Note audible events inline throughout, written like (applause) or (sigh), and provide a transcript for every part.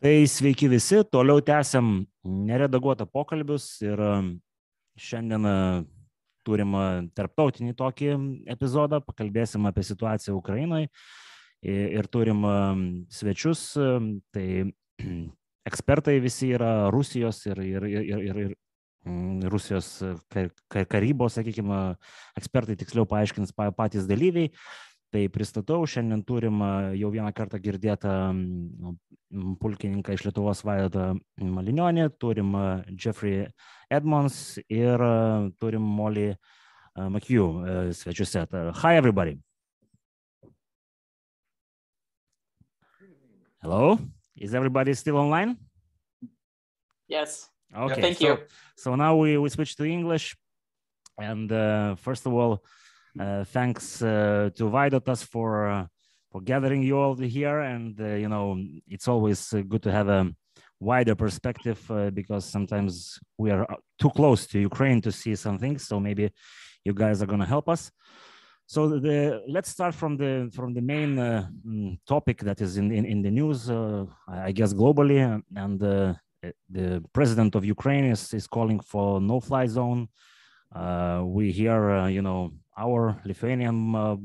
Tai sveiki visi, toliau tęsiam neredaguotą pokalbius ir um, šiandien uh, turim uh, tarptautinį tokį epizodą, pakalbėsim apie situaciją Ukrainoje ir turim um, svečius, um, tai (clears throat) ekspertai visi yra Rusijos ir, ir, ir, ir, ir mm, Rusijos karybos, sakykime, ekspertai tiksliau paaiškins patys dalyviai. Tai pristatau, šiandien turim jau vieną kartą girdėtą pulkininką iš Lietuvos Vaidotą Malinionį, turim Jeffrey Edmonds ir turim Molly McHugh svečiuose. Hi everybody. Hello, is everybody still online? Yes. Okay. Thank so, you. So now we, we switch to English. And uh, first of all, thanks uh, to Vaidotas for uh, for gathering you all here, and you know it's always good to have a wider perspective because sometimes we are too close to Ukraine to see some things. So maybe you guys are going to help us. So the, let's start from the from the main uh, mm, topic that is in in, in the news, uh, I guess globally, and uh, the president of Ukraine is is calling for no-fly zone. we hear, you know, our Lithuanian, uh,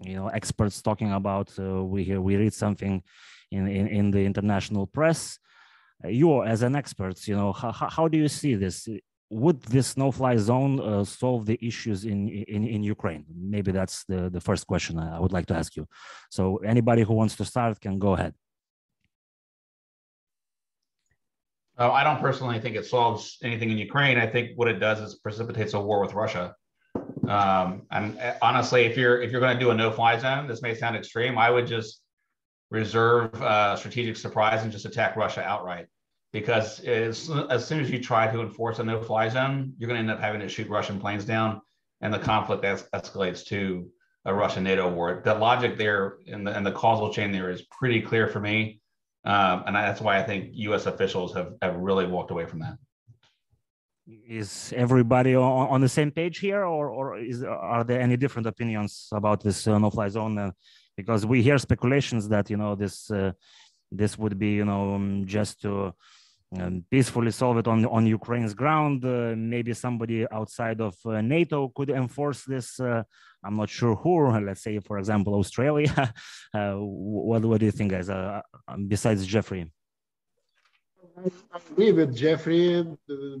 you know, experts talking about. Uh, we hear we read something in in, in the international press. You, as an expert, you know, how, how do you see this? Would this no-fly zone uh, solve the issues in, in in Ukraine? Maybe that's the the first question I would like to ask you. So anybody who wants to start can go ahead. Uh, I don't personally think it solves anything in Ukraine. I think what it does is precipitates a war with Russia. Um, and uh, honestly, if you're if you're going to do a no-fly zone, this may sound extreme. I would just reserve uh, strategic surprise and just attack Russia outright. Because as, as soon as you try to enforce a no-fly zone, you're going to end up having to shoot Russian planes down, and the conflict es- escalates to a Russian NATO war. The logic there and the, and the causal chain there is pretty clear for me. Um, and that's why I think U.S. officials have, have really walked away from that. Is everybody on, on the same page here, or, or is, are there any different opinions about this uh, no-fly zone? Uh, because we hear speculations that you know this uh, this would be you know um, just to um, peacefully solve it on on Ukraine's ground. Uh, maybe somebody outside of uh, NATO could enforce this. Uh, I'm not sure who. Let's say, for example, Australia. (laughs) Uh, what what do you think, guys? Besides Jeffrey. I agree with Jeffrey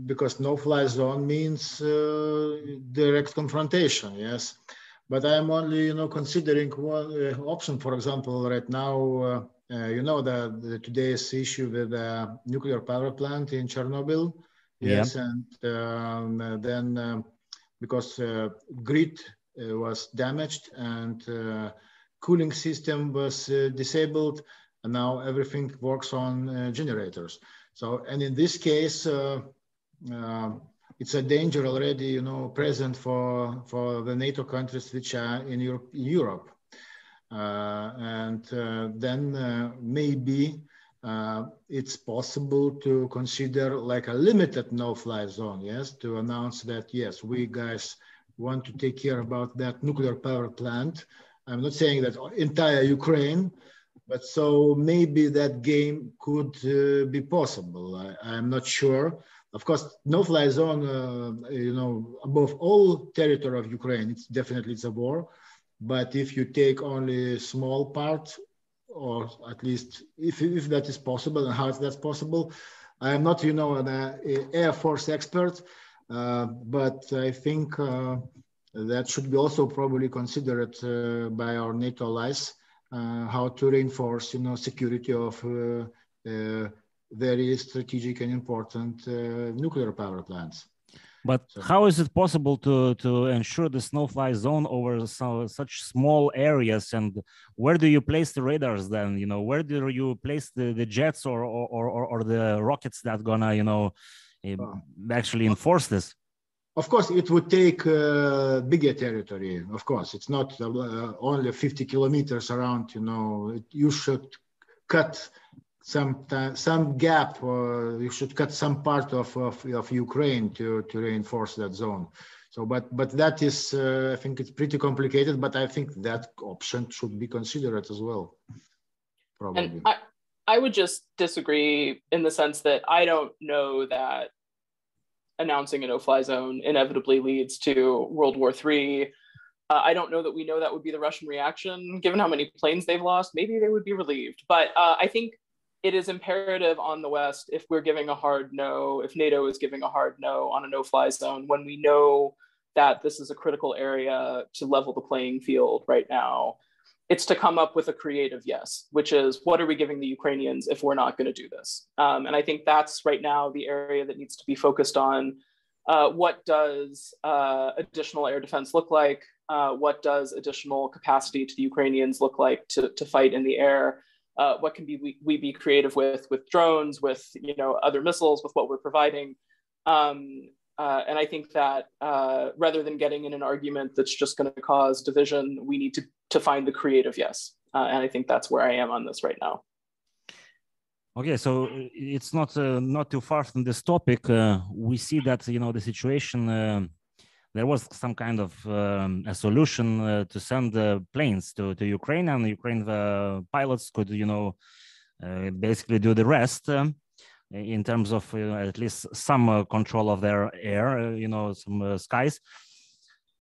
because no-fly zone means direct confrontation. Yes, but I'm only you know considering one option. For example, right now uh, you know that the, today's issue with the nuclear power plant in Chernobyl. Yes, yeah. and um, then um, because uh, grid uh, was damaged and cooling system was disabled, and now everything works on generators. So, and in this case, it's a danger already, you know, present for for the NATO countries which are in Europe. In Europe. Uh, and uh, then uh, maybe it's possible to consider like a limited no-fly zone, yes, to announce that, yes, we guys want to take care about that nuclear power plant. I'm not saying that entire Ukraine, but so maybe that game could uh, be possible. I, am not sure. Of course, no-fly zone, uh, you know, above all territory of Ukraine, it's definitely it's a war. But if you take only small part, or at least if, if that is possible and how that's possible, I am not, you know, an uh, Air Force expert, uh, but I think uh, that should be also probably considered uh, by our NATO allies, how to reinforce, you know, security of uh, very strategic and important nuclear power plants. But so, how is it possible to to ensure the no-fly zone over so, such small areas? And where do you place the radars then? You know, where do you place the, the jets or, or, or, or the rockets that gonna, you know, uh, actually enforce this? Of course, it would take uh, bigger territory. Of course, it's not uh, only 50 kilometers around. You know, you should cut some some gap or you should cut some part of, of, of Ukraine to, to reinforce that zone. So, but but that is uh, I think it's pretty complicated, but I think that option should be considered as well. Probably. And I, I would just disagree in the sense that I don't know that announcing a no-fly zone inevitably leads to World War III. Uh, I don't know that we know that would be the Russian reaction, given how many planes they've lost. Maybe they would be relieved, but uh, I think it is imperative on the West if we're giving a hard no, if NATO is giving a hard no on a no-fly zone, when we know that this is a critical area to level the playing field right now it's to come up with a creative yes, which is what are we giving the Ukrainians if we're not going to do this? Um, and I think that's right now the area that needs to be focused on. Uh, what does uh, additional air defense look like? Uh, what does additional capacity to the Ukrainians look like to, to fight in the air? Uh, what can be we, we, be creative with with drones, with you know other missiles, with what we're providing? Um, uh, and I think that uh, rather than getting in an argument that's just going to cause division, we need to, to find the creative yes. Uh, and I think that's where I am on this right now. Okay, so uh, it's not uh, not too far from this topic. Uh, we see that you know the situation. there was some kind of um, a solution to send planes to, to Ukraine, and Ukraine pilots could you know basically do the rest. Um, in terms of uh, at least some uh, control of their air, uh, you know, some skies.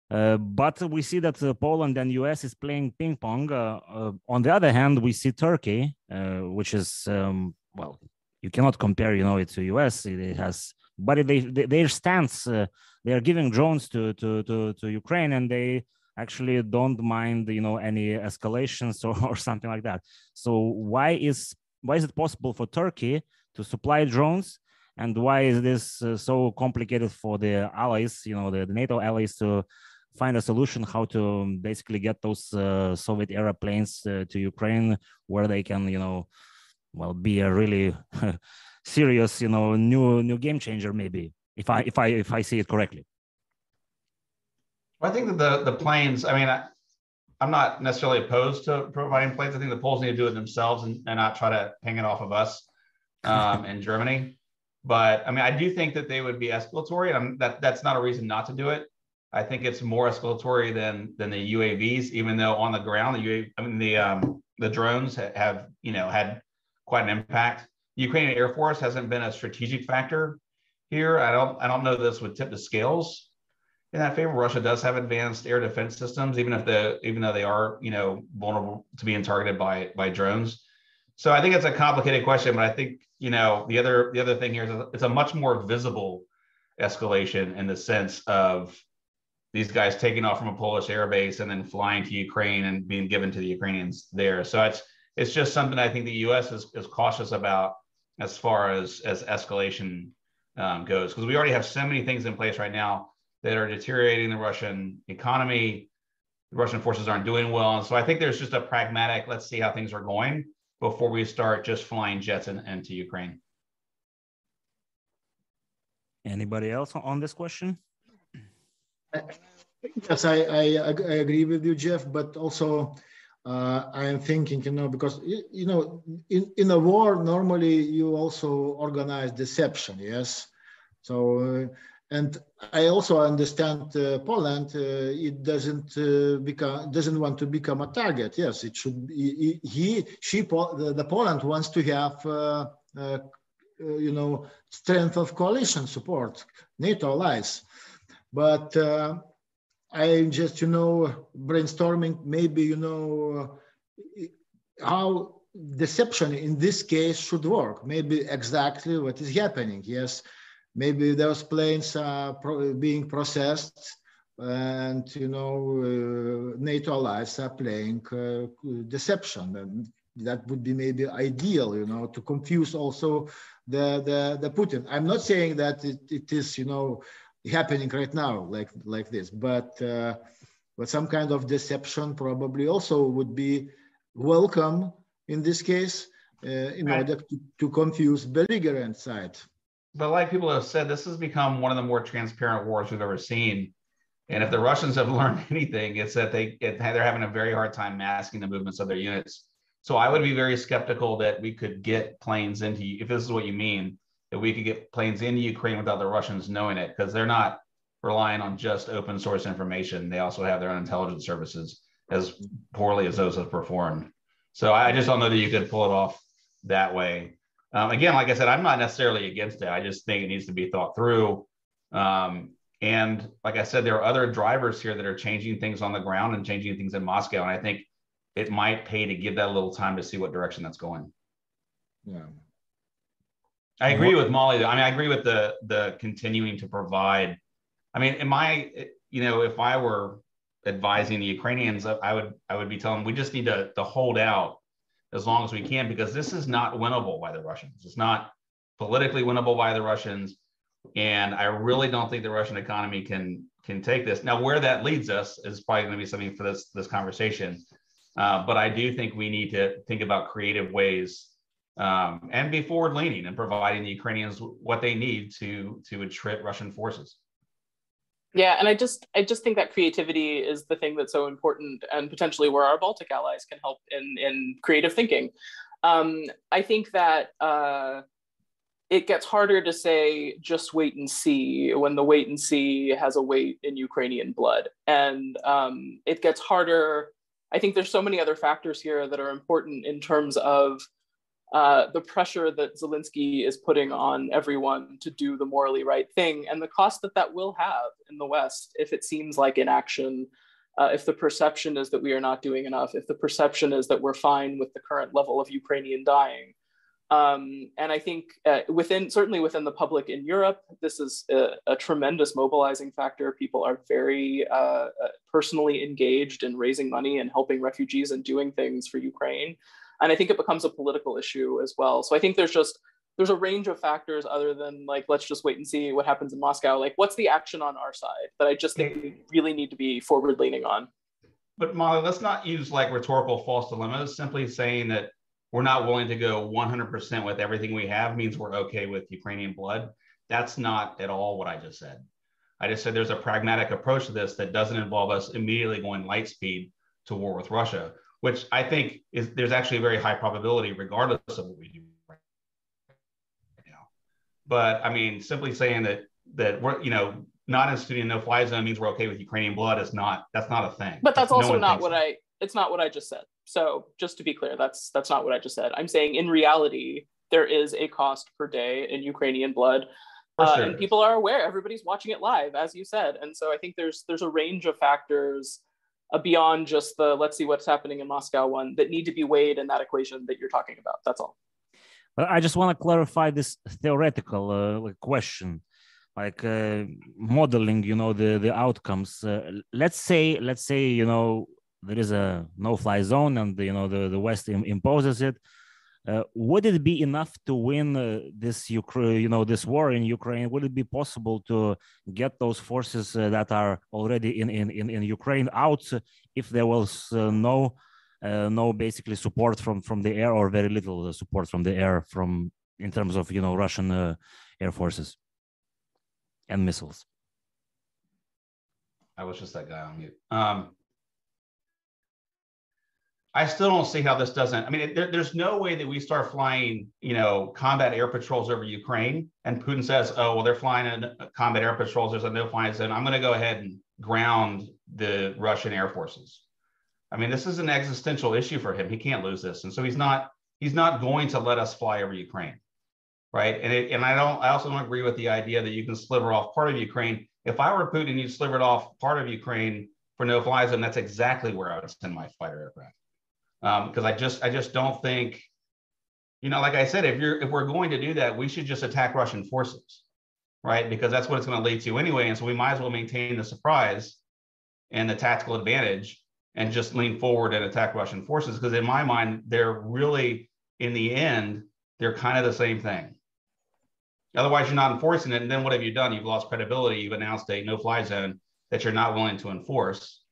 Uh, but we see that uh, Poland and US is playing ping pong. Uh, on the other hand, we see Turkey, which is um, well, you cannot compare, you know, it to US. It has, but they, they their stance, they are giving drones to, to to to Ukraine, and they actually don't mind, you know, any escalations (laughs) or, or something like that. So why is why is it possible for Turkey to supply drones and why is this uh, so complicated for the allies you know the, the, nato allies to find a solution how to um, basically get those uh, soviet era planes uh, to ukraine where they can you know well be a really (laughs) serious you know new new game changer maybe if i if i if i see it correctly i think that the the planes i mean I, i'm not necessarily opposed to providing planes i think the poles need to do it themselves and, and not try to hang it off of us um, (laughs) in Germany. But I mean, I do think that they would be escalatory. And that that's not a reason not to do it. I think it's more escalatory than than the UAVs, even though on the ground the UAV, I mean the um, the drones have you know had quite an impact. The Ukrainian Air Force hasn't been a strategic factor here. I don't I don't know this would tip the scales in that favor. Russia does have advanced air defense systems, even if the even though they are you know vulnerable to being targeted by by drones. So I think it's a complicated question, but I think you know the other the other thing here is it's a much more visible escalation in the sense of these guys taking off from a Polish airbase and then flying to Ukraine and being given to the Ukrainians there. So it's it's just something I think the U.S. is, is cautious about as far as as escalation um, goes because we already have so many things in place right now that are deteriorating the Russian economy. The Russian forces aren't doing well, and so I think there's just a pragmatic. Let's see how things are going before we start just flying jets in, into Ukraine. Anybody else on this question? Yes, I, I, I agree with you, Jeff, but also uh, I am thinking, you know, because, you know, in, in a war, normally you also organize deception, yes? So, uh, and I also understand uh, Poland. Uh, it doesn't uh, become doesn't want to become a target. Yes, it should. Be, he, she, the, the Poland wants to have, uh, you know, strength of coalition support, NATO allies. But uh, I'm just, you know, brainstorming. Maybe you know how deception in this case should work. Maybe exactly what is happening. Yes maybe those planes are pro being processed and you know uh, nato allies are playing uh, deception and that would be maybe ideal you know to confuse also the the, the putin i'm not saying that it, it is you know happening right now like like this but uh, but some kind of deception probably also would be welcome in this case uh, in right. order to, to confuse belligerent side but like people have said, this has become one of the more transparent wars we've ever seen. And if the Russians have (laughs) learned anything, it's that they it, they're having a very hard time masking the movements of their units. So I would be very skeptical that we could get planes into if this is what you mean that we could get planes into Ukraine without the Russians knowing it because they're not relying on just open source information. They also have their own intelligence services as poorly as those have performed. So I just don't know that you could pull it off that way. Um, again, like I said, I'm not necessarily against it. I just think it needs to be thought through. Um, and like I said, there are other drivers here that are changing things on the ground and changing things in Moscow. And I think it might pay to give that a little time to see what direction that's going. Yeah. I agree with Molly. I mean, I agree with the the continuing to provide. I mean, in my, you know, if I were advising the Ukrainians, I would I would be telling them we just need to to hold out as long as we can because this is not winnable by the Russians. It's not politically winnable by the Russians, and I really don't think the Russian economy can can take this. Now, where that leads us is probably going to be something for this this conversation. Uh, but I do think we need to think about creative ways um, and be forward leaning and providing the Ukrainians what they need to to attrit Russian forces. Yeah, and I just I just think that creativity is the thing that's so important, and potentially where our Baltic allies can help in in creative thinking. Um, I think that uh, it gets harder to say just wait and see when the wait and see has a weight in Ukrainian blood, and um, it gets harder. I think there's so many other factors here that are important in terms of uh, the pressure that Zelensky is putting on everyone to do the morally right thing and the cost that that will have in the West if it seems like inaction, uh, if the perception is that we are not doing enough, if the perception is that we're fine with the current level of Ukrainian dying. Um, and I think uh, within, certainly within the public in Europe, this is a, a tremendous mobilizing factor. People are very uh, uh, personally engaged in raising money and helping refugees and doing things for Ukraine and i think it becomes a political issue as well. So i think there's just there's a range of factors other than like let's just wait and see what happens in moscow. Like what's the action on our side that i just think we really need to be forward leaning on? But molly let's not use like rhetorical false dilemmas. Simply saying that we're not willing to go 100% with everything we have means we're okay with ukrainian blood. That's not at all what i just said. I just said there's a pragmatic approach to this that doesn't involve us immediately going light speed to war with russia which I think is there's actually a very high probability, regardless of what we do right now. But I mean, simply saying that that we're you know not instituting no fly zone means we're okay with Ukrainian blood is not that's not a thing. But that's also no not what I it's not what I just said. So just to be clear, that's that's not what I just said. I'm saying in reality, there is a cost per day in Ukrainian blood. Uh, sure. and people are aware everybody's watching it live as you said and so i think there's there's a range of factors beyond just the let's see what's happening in Moscow one that need to be weighed in that equation that you're talking about. That's all. I just want to clarify this theoretical uh, question, like uh, modeling, you know, the the outcomes. Uh, let's say, let's say, you know, there is a no-fly zone, and you know the the West imposes it. Uh, would it be enough to win uh, this Ukraine, you know, this war in Ukraine? Would it be possible to get those forces uh, that are already in, in, in, in, Ukraine out if there was uh, no, uh, no basically support from, from the air or very little support from the air from in terms of, you know, Russian air forces and missiles? I was just that guy on mute. Um, I still don't see how this doesn't. I mean, there, there's no way that we start flying, you know, combat air patrols over Ukraine, and Putin says, "Oh, well, they're flying in uh, combat air patrols. There's a no fly zone. I'm going to go ahead and ground the Russian air forces." I mean, this is an existential issue for him. He can't lose this, and so he's not he's not going to let us fly over Ukraine, right? And it, and I don't. I also don't agree with the idea that you can sliver off part of Ukraine. If I were Putin, you'd sliver off part of Ukraine for no fly zone. That's exactly where I would send my fighter aircraft because um, I just I just don't think, you know, like I said, if you're if we're going to do that, we should just attack Russian forces, right? Because that's what it's going to lead to anyway. And so we might as well maintain the surprise and the tactical advantage and just lean forward and attack Russian forces. Because in my mind, they're really in the end, they're kind of the same thing. Otherwise, you're not enforcing it. And then what have you done? You've lost credibility. You've announced a no-fly zone that you're not willing to enforce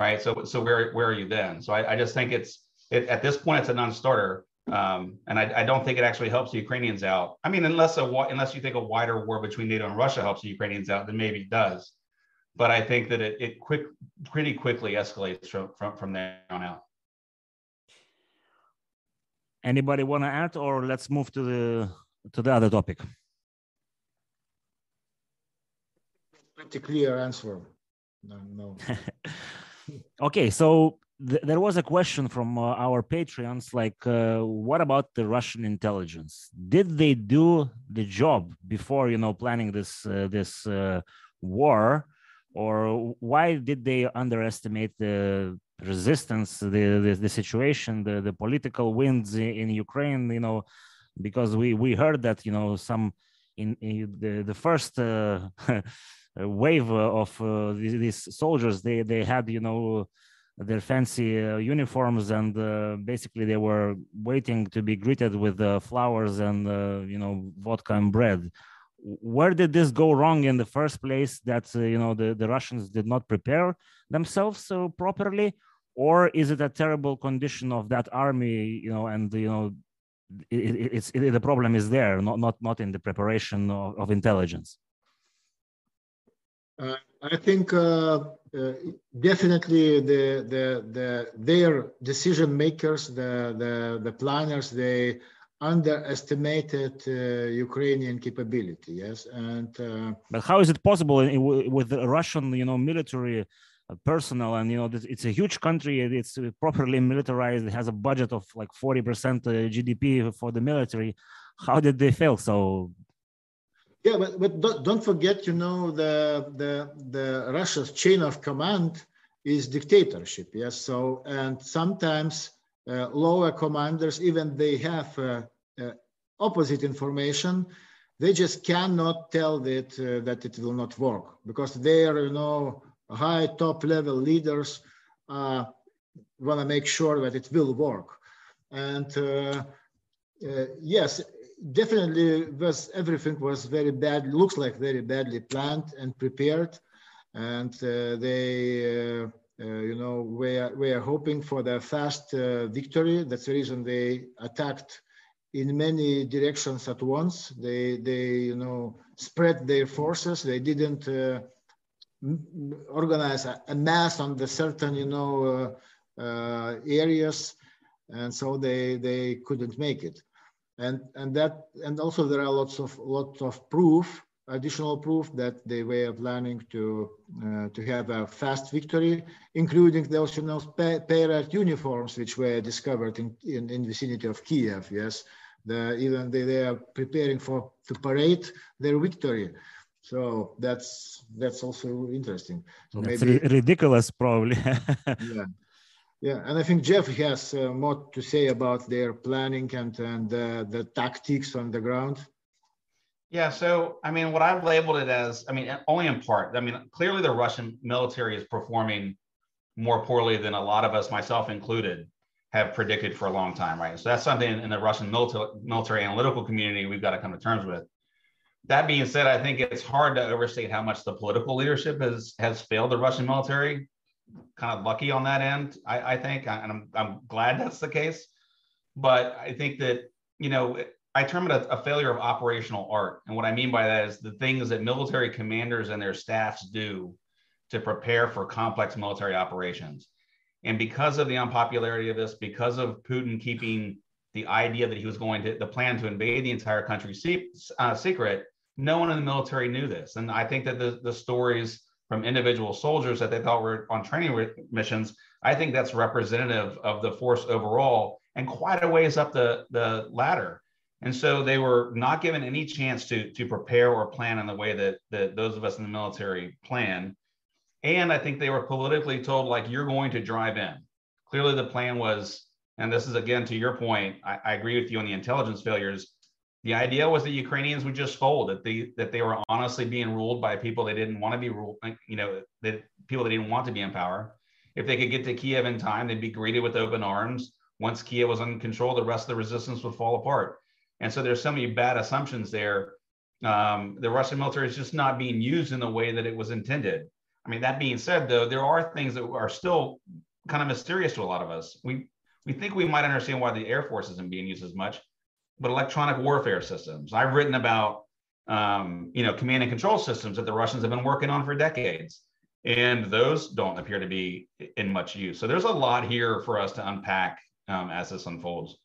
right? So so where where are you then? So I, I just think it's it, at this point it's a non-starter, um, and I, I don't think it actually helps the Ukrainians out. I mean, unless a unless you think a wider war between NATO and Russia helps the Ukrainians out, then maybe it does. But I think that it, it quick pretty quickly escalates from from from there on out. Anybody want to add, or let's move to the to the other topic? Pretty clear answer. No, no. (laughs) okay, so th- there was a question from uh, our Patreons like, uh, what about the Russian intelligence? Did they do the job before, you know, planning this uh, this uh, war, or why did they underestimate the resistance, the the, the situation, the, the political winds in Ukraine? You know, because we we heard that you know some in, in the the first. (laughs) Uh, wave of uh, these, these soldiers. They they had you know their fancy uh, uniforms and uh, basically they were waiting to be greeted with uh, flowers and uh, you know vodka and bread. Where did this go wrong in the first place that uh, you know the, the russians did not prepare themselves so properly? Or is it a terrible condition of that army you know and you know it, it's it, the problem is there not not not in the preparation of, of intelligence uh, I think uh, uh, definitely the, the, the, their decision makers, the, the, the planners, they underestimated uh, Ukrainian capability. Yes, and uh, but how is it possible with the Russian, you know, military personnel? And you know it's a huge country. It's properly militarized. It has a budget of like 40% gdp for the military. How did they fail? So yeah, but, but don't, forget, you know, the, the, the Russia's chain of command is dictatorship. Yes. So, and sometimes uh, lower commanders, even they have uh, uh, opposite information, they just cannot tell that, uh, that it will not work because they are, you know, high top level leaders uh, want to make sure that it will work. And uh, yes, definitely was everything was very bad looks like very badly planned and prepared. And uh, they uh, uh, you know we are, hoping for the fast uh, victory. That's the reason they attacked in many directions at once. They they you know spread their forces. They didn't uh, organize a, a, mass on the certain you know uh, areas. And so they they couldn't make it and and that and also there are lots of lots of proof additional proof that they were planning to uh, to have a fast victory, including the know parade uniforms which were discovered in, in in vicinity of Kiev. Yes, the, even they, they are preparing for to parade their victory. So that's that's also interesting. So that's maybe ridiculous, probably. (laughs) yeah, yeah, and I think Jeff has uh, more to say about their planning and and uh, the tactics on the ground. Yeah, so I mean, what I've labeled it as, I mean, only in part. I mean, clearly the Russian military is performing more poorly than a lot of us, myself included, have predicted for a long time, right? So that's something in the Russian military, military analytical community we've got to come to terms with. That being said, I think it's hard to overstate how much the political leadership has has failed the Russian military kind of lucky on that end, I, I think, and I'm, I'm glad that's the case. But I think that, you know, I term it a, a, failure of operational art. And what I mean by that is the things that military commanders and their staffs do to prepare for complex military operations. And because of the unpopularity of this, because of Putin keeping the idea that he was going to, the plan to invade the entire country uh, secret, no one in the military knew this. And I think that the, the stories from individual soldiers that they thought were on training missions, I think that's representative of the force overall and quite a ways up the, the ladder. And so they were not given any chance to, to prepare or plan in the way that, that those of us in the military plan. And I think they were politically told, like, you're going to drive in. Clearly, the plan was, and this is again to your point, I, I agree with you on the intelligence failures the idea was that Ukrainians would just fold, that they that they were honestly being ruled by people they didn't want to be ruled, you know, that people that didn't want to be in power. If they could get to Kiev in time, they'd be greeted with open arms. Once Kiev was in control, the rest of the resistance would fall apart. And so there's so many bad assumptions there. Um, the Russian military is just not being used in the way that it was intended. I mean, that being said, though, there are things that are still kind of mysterious to a lot of us. We we think we might understand why the Air Force isn't being used as much but electronic warfare systems. I've written about um, you know command and control systems that the Russians have been working on for decades, and those don't appear to be in much use. So there's a lot here for us to unpack um, as this unfolds.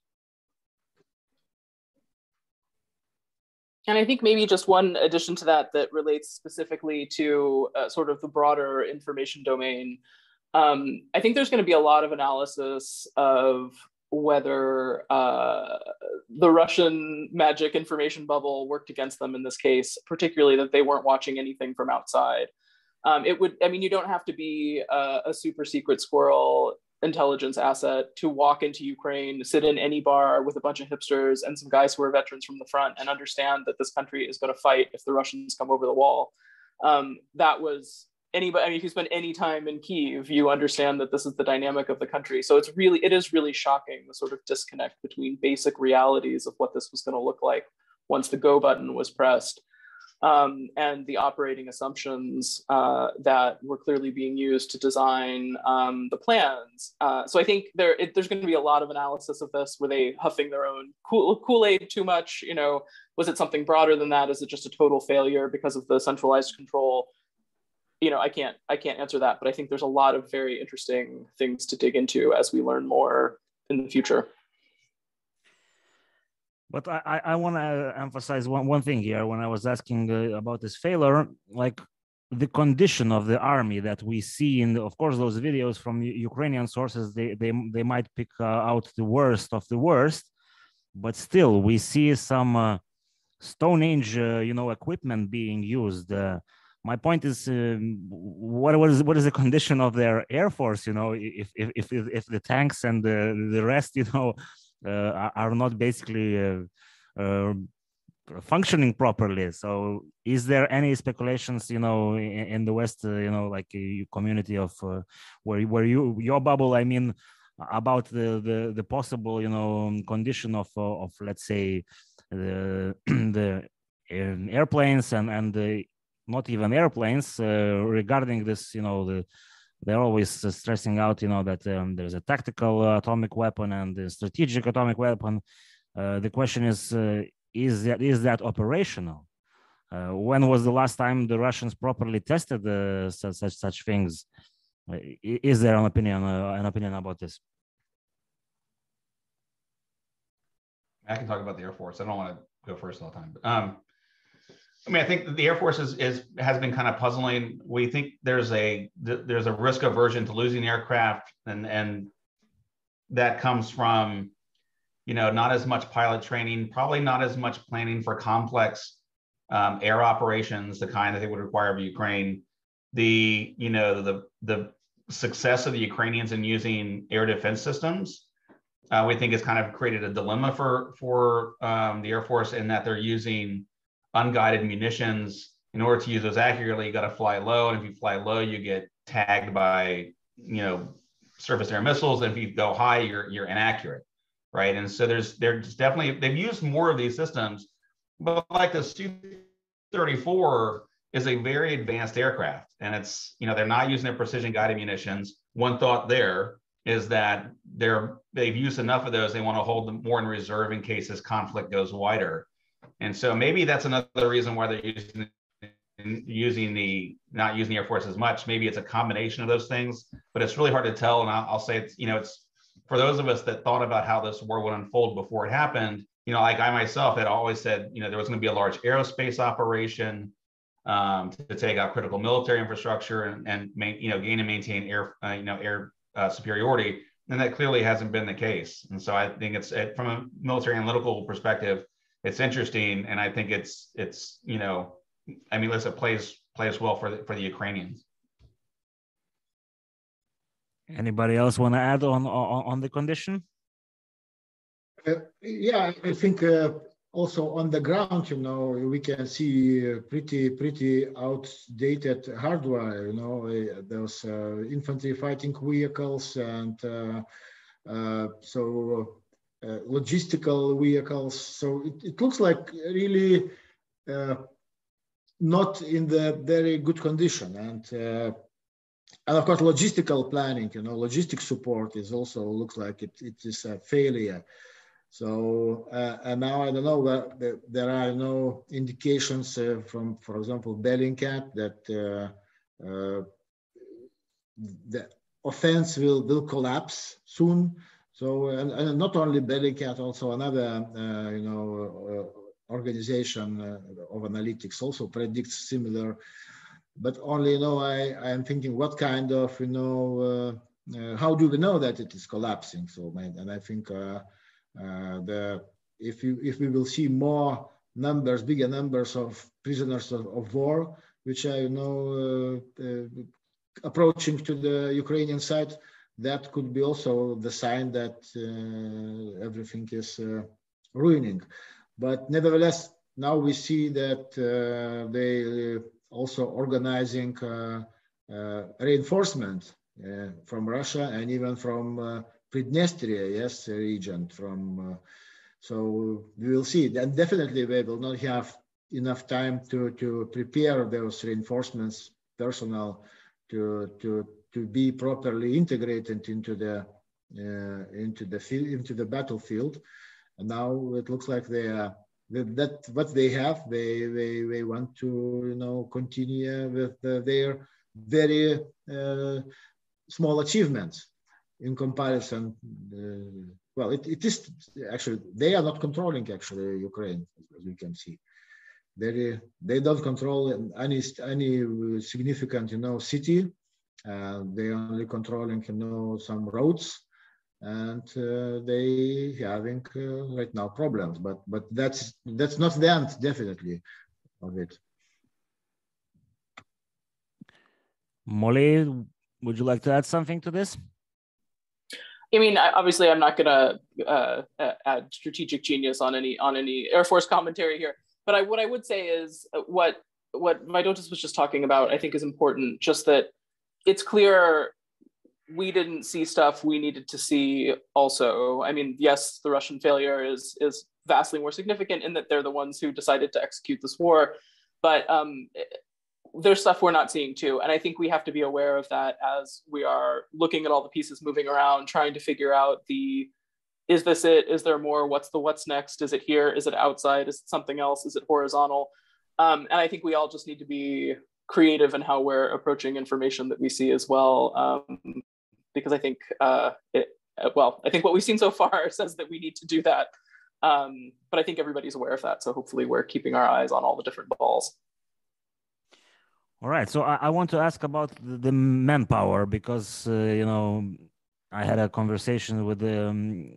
And I think maybe just one addition to that that relates specifically to uh, sort of the broader information domain Um, I think there's going to be a lot of analysis of whether uh, the Russian magic information bubble worked against them in this case, particularly that they weren't watching anything from outside. Um, it would, I mean, you don't have to be a, a, super secret squirrel intelligence asset to walk into Ukraine, sit in any bar with a bunch of hipsters and some guys who are veterans from the front and understand that this country is going to fight if the Russians come over the wall. Um, that was anybody, I mean, if you spend any time in Kiev, you understand that this is the dynamic of the country. So it's really, it is really shocking the sort of disconnect between basic realities of what this was going to look like once the go button was pressed um, and the operating assumptions uh, that were clearly being used to design um, the plans. Uh, so I think there, it, there's going to be a lot of analysis of this. Were they huffing their own Kool- Kool-Aid too much? You know, was it something broader than that? Is it just a total failure because of the centralized control? You know, I can't I can't answer that, but I think there's a lot of very interesting things to dig into as we learn more in the future. But I, I want to emphasize one, one thing here. When I was asking uh, about this failure, like the condition of the army that we see in, the, of course, those videos from Ukrainian sources, they, they, they might pick uh, out the worst of the worst, but still we see some uh, Stone Age, uh, you know, equipment being used. Uh, my point is um, what, what is what is the condition of their air force you know? If if if, if the tanks and the, the rest you know (laughs) uh, are not basically uh, uh, functioning properly. So is there any speculations you know in, in the west uh, you know like a community of uh, where where you your bubble i mean about the the, the possible you know condition of uh, of let's say the (clears throat) the um, airplanes and and the not even airplanes uh, regarding this you know the they're always uh, stressing out you know that um, there's a tactical atomic weapon and a strategic atomic weapon uh, the question is is that is that operational when was the last time the russians properly tested such, such such things is there an opinion an opinion about this I can talk about the Air Force. I don't want to go first all the time. But, um, I mean, I think the Air Force is, is has been kind of puzzling. We think there's a there's a risk aversion to losing aircraft, and and that comes from, you know, not as much pilot training, probably not as much planning for complex um, air operations, the kind that they would require of Ukraine. The you know the the success of the Ukrainians in using air defense systems, uh, we think has kind of created a dilemma for for um, the Air Force in that they're using unguided munitions. In order to use those accurately, you got to fly low. And if you fly low, you get tagged by, you know, surface air missiles. And if you go high, you're you're inaccurate, right? And so there's there's definitely they've used more of these systems, but like the Su-34 is a very advanced aircraft, and it's you know they're not using their precision guided munitions. One thought there is that they're they've used enough of those they want to hold them more in reserve in case this conflict goes wider and so maybe that's another reason why they're using using the not using the Air Force as much. Maybe it's a combination of those things, but it's really hard to tell. And I'll, I'll say it's you know it's for those of us that thought about how this war would unfold before it happened. You know, like I myself had always said, you know, there was going to be a large aerospace operation um, to take out critical military infrastructure and, and main, you know gain and maintain air uh, you know air uh, superiority, and that clearly hasn't been the case. And so I think it's it, from a military analytical perspective, it's interesting, and I think it's it's you know, I mean, listen, plays plays well for the, for the Ukrainians. Anybody else want to add on on, on the condition? Uh, yeah, I think uh, also on the ground, you know, we can see uh, pretty pretty outdated hardware. You know, uh, those uh, infantry fighting vehicles, and uh, so uh, logistical vehicles. So it, it looks like really uh, not in the very good condition. And uh, and of course, logistical planning, you know, logistic support is also looks like it, it is a failure. So uh, and now I don't know there, there are no indications uh, from, for example, Bellingcat that uh, the offense will will collapse soon. So, and, and not only Bellingcat, also another, uh, you know, uh, organization uh, of analytics also predicts similar but only you know I I am thinking what kind of you know uh, uh, how do we know that it is collapsing? So and I think the if you if we will see more numbers, bigger numbers of prisoners of, of war, which are you know approaching to the Ukrainian side, that could be also the sign that everything is ruining. But nevertheless, now we see that uh, they also organizing uh, uh, reinforcement uh, from Russia and even from Pridnestria, yes, region from. so we will see, and definitely we will not have enough time to to prepare those reinforcements personnel to to to be properly integrated into the uh, into the field into the battlefield. And now it looks like they are that, what they have they, they they want to you know continue with uh, their very uh, small achievements in comparison uh, well it, it is actually they are not controlling actually ukraine as we can see. They they don't control any any significant you know city uh, they only controlling you know some roads and uh, they having uh, right now problems but but that's that's not the end definitely of it molly would you like to add something to this I mean, obviously, I'm not going to uh, add strategic genius on any on any Air Force commentary here. But I, what I would say is uh, what what Vaidotas was just talking about. I think is important. Just that it's clear we didn't see stuff we needed to see also. I mean yes the russian failure is is vastly more significant in that they're the ones who decided to execute this war but um, there's stuff we're not seeing too and i think we have to be aware of that as we are looking at all the pieces moving around trying to figure out the is this it? Is there more? What's the what's next? Is it here? Is it outside? Is it something else? Is it horizontal? Um, and i think we all just need to be creative in how we're approaching information that we see as well um, because I think, uh, it, uh, well, I think what we've seen so far (laughs) says that we need to do that. Um, but I think everybody's aware of that. So hopefully we're keeping our eyes on all the different balls. All right. So I, I want to ask about the, the manpower because, uh, you know, I had a conversation with the, um,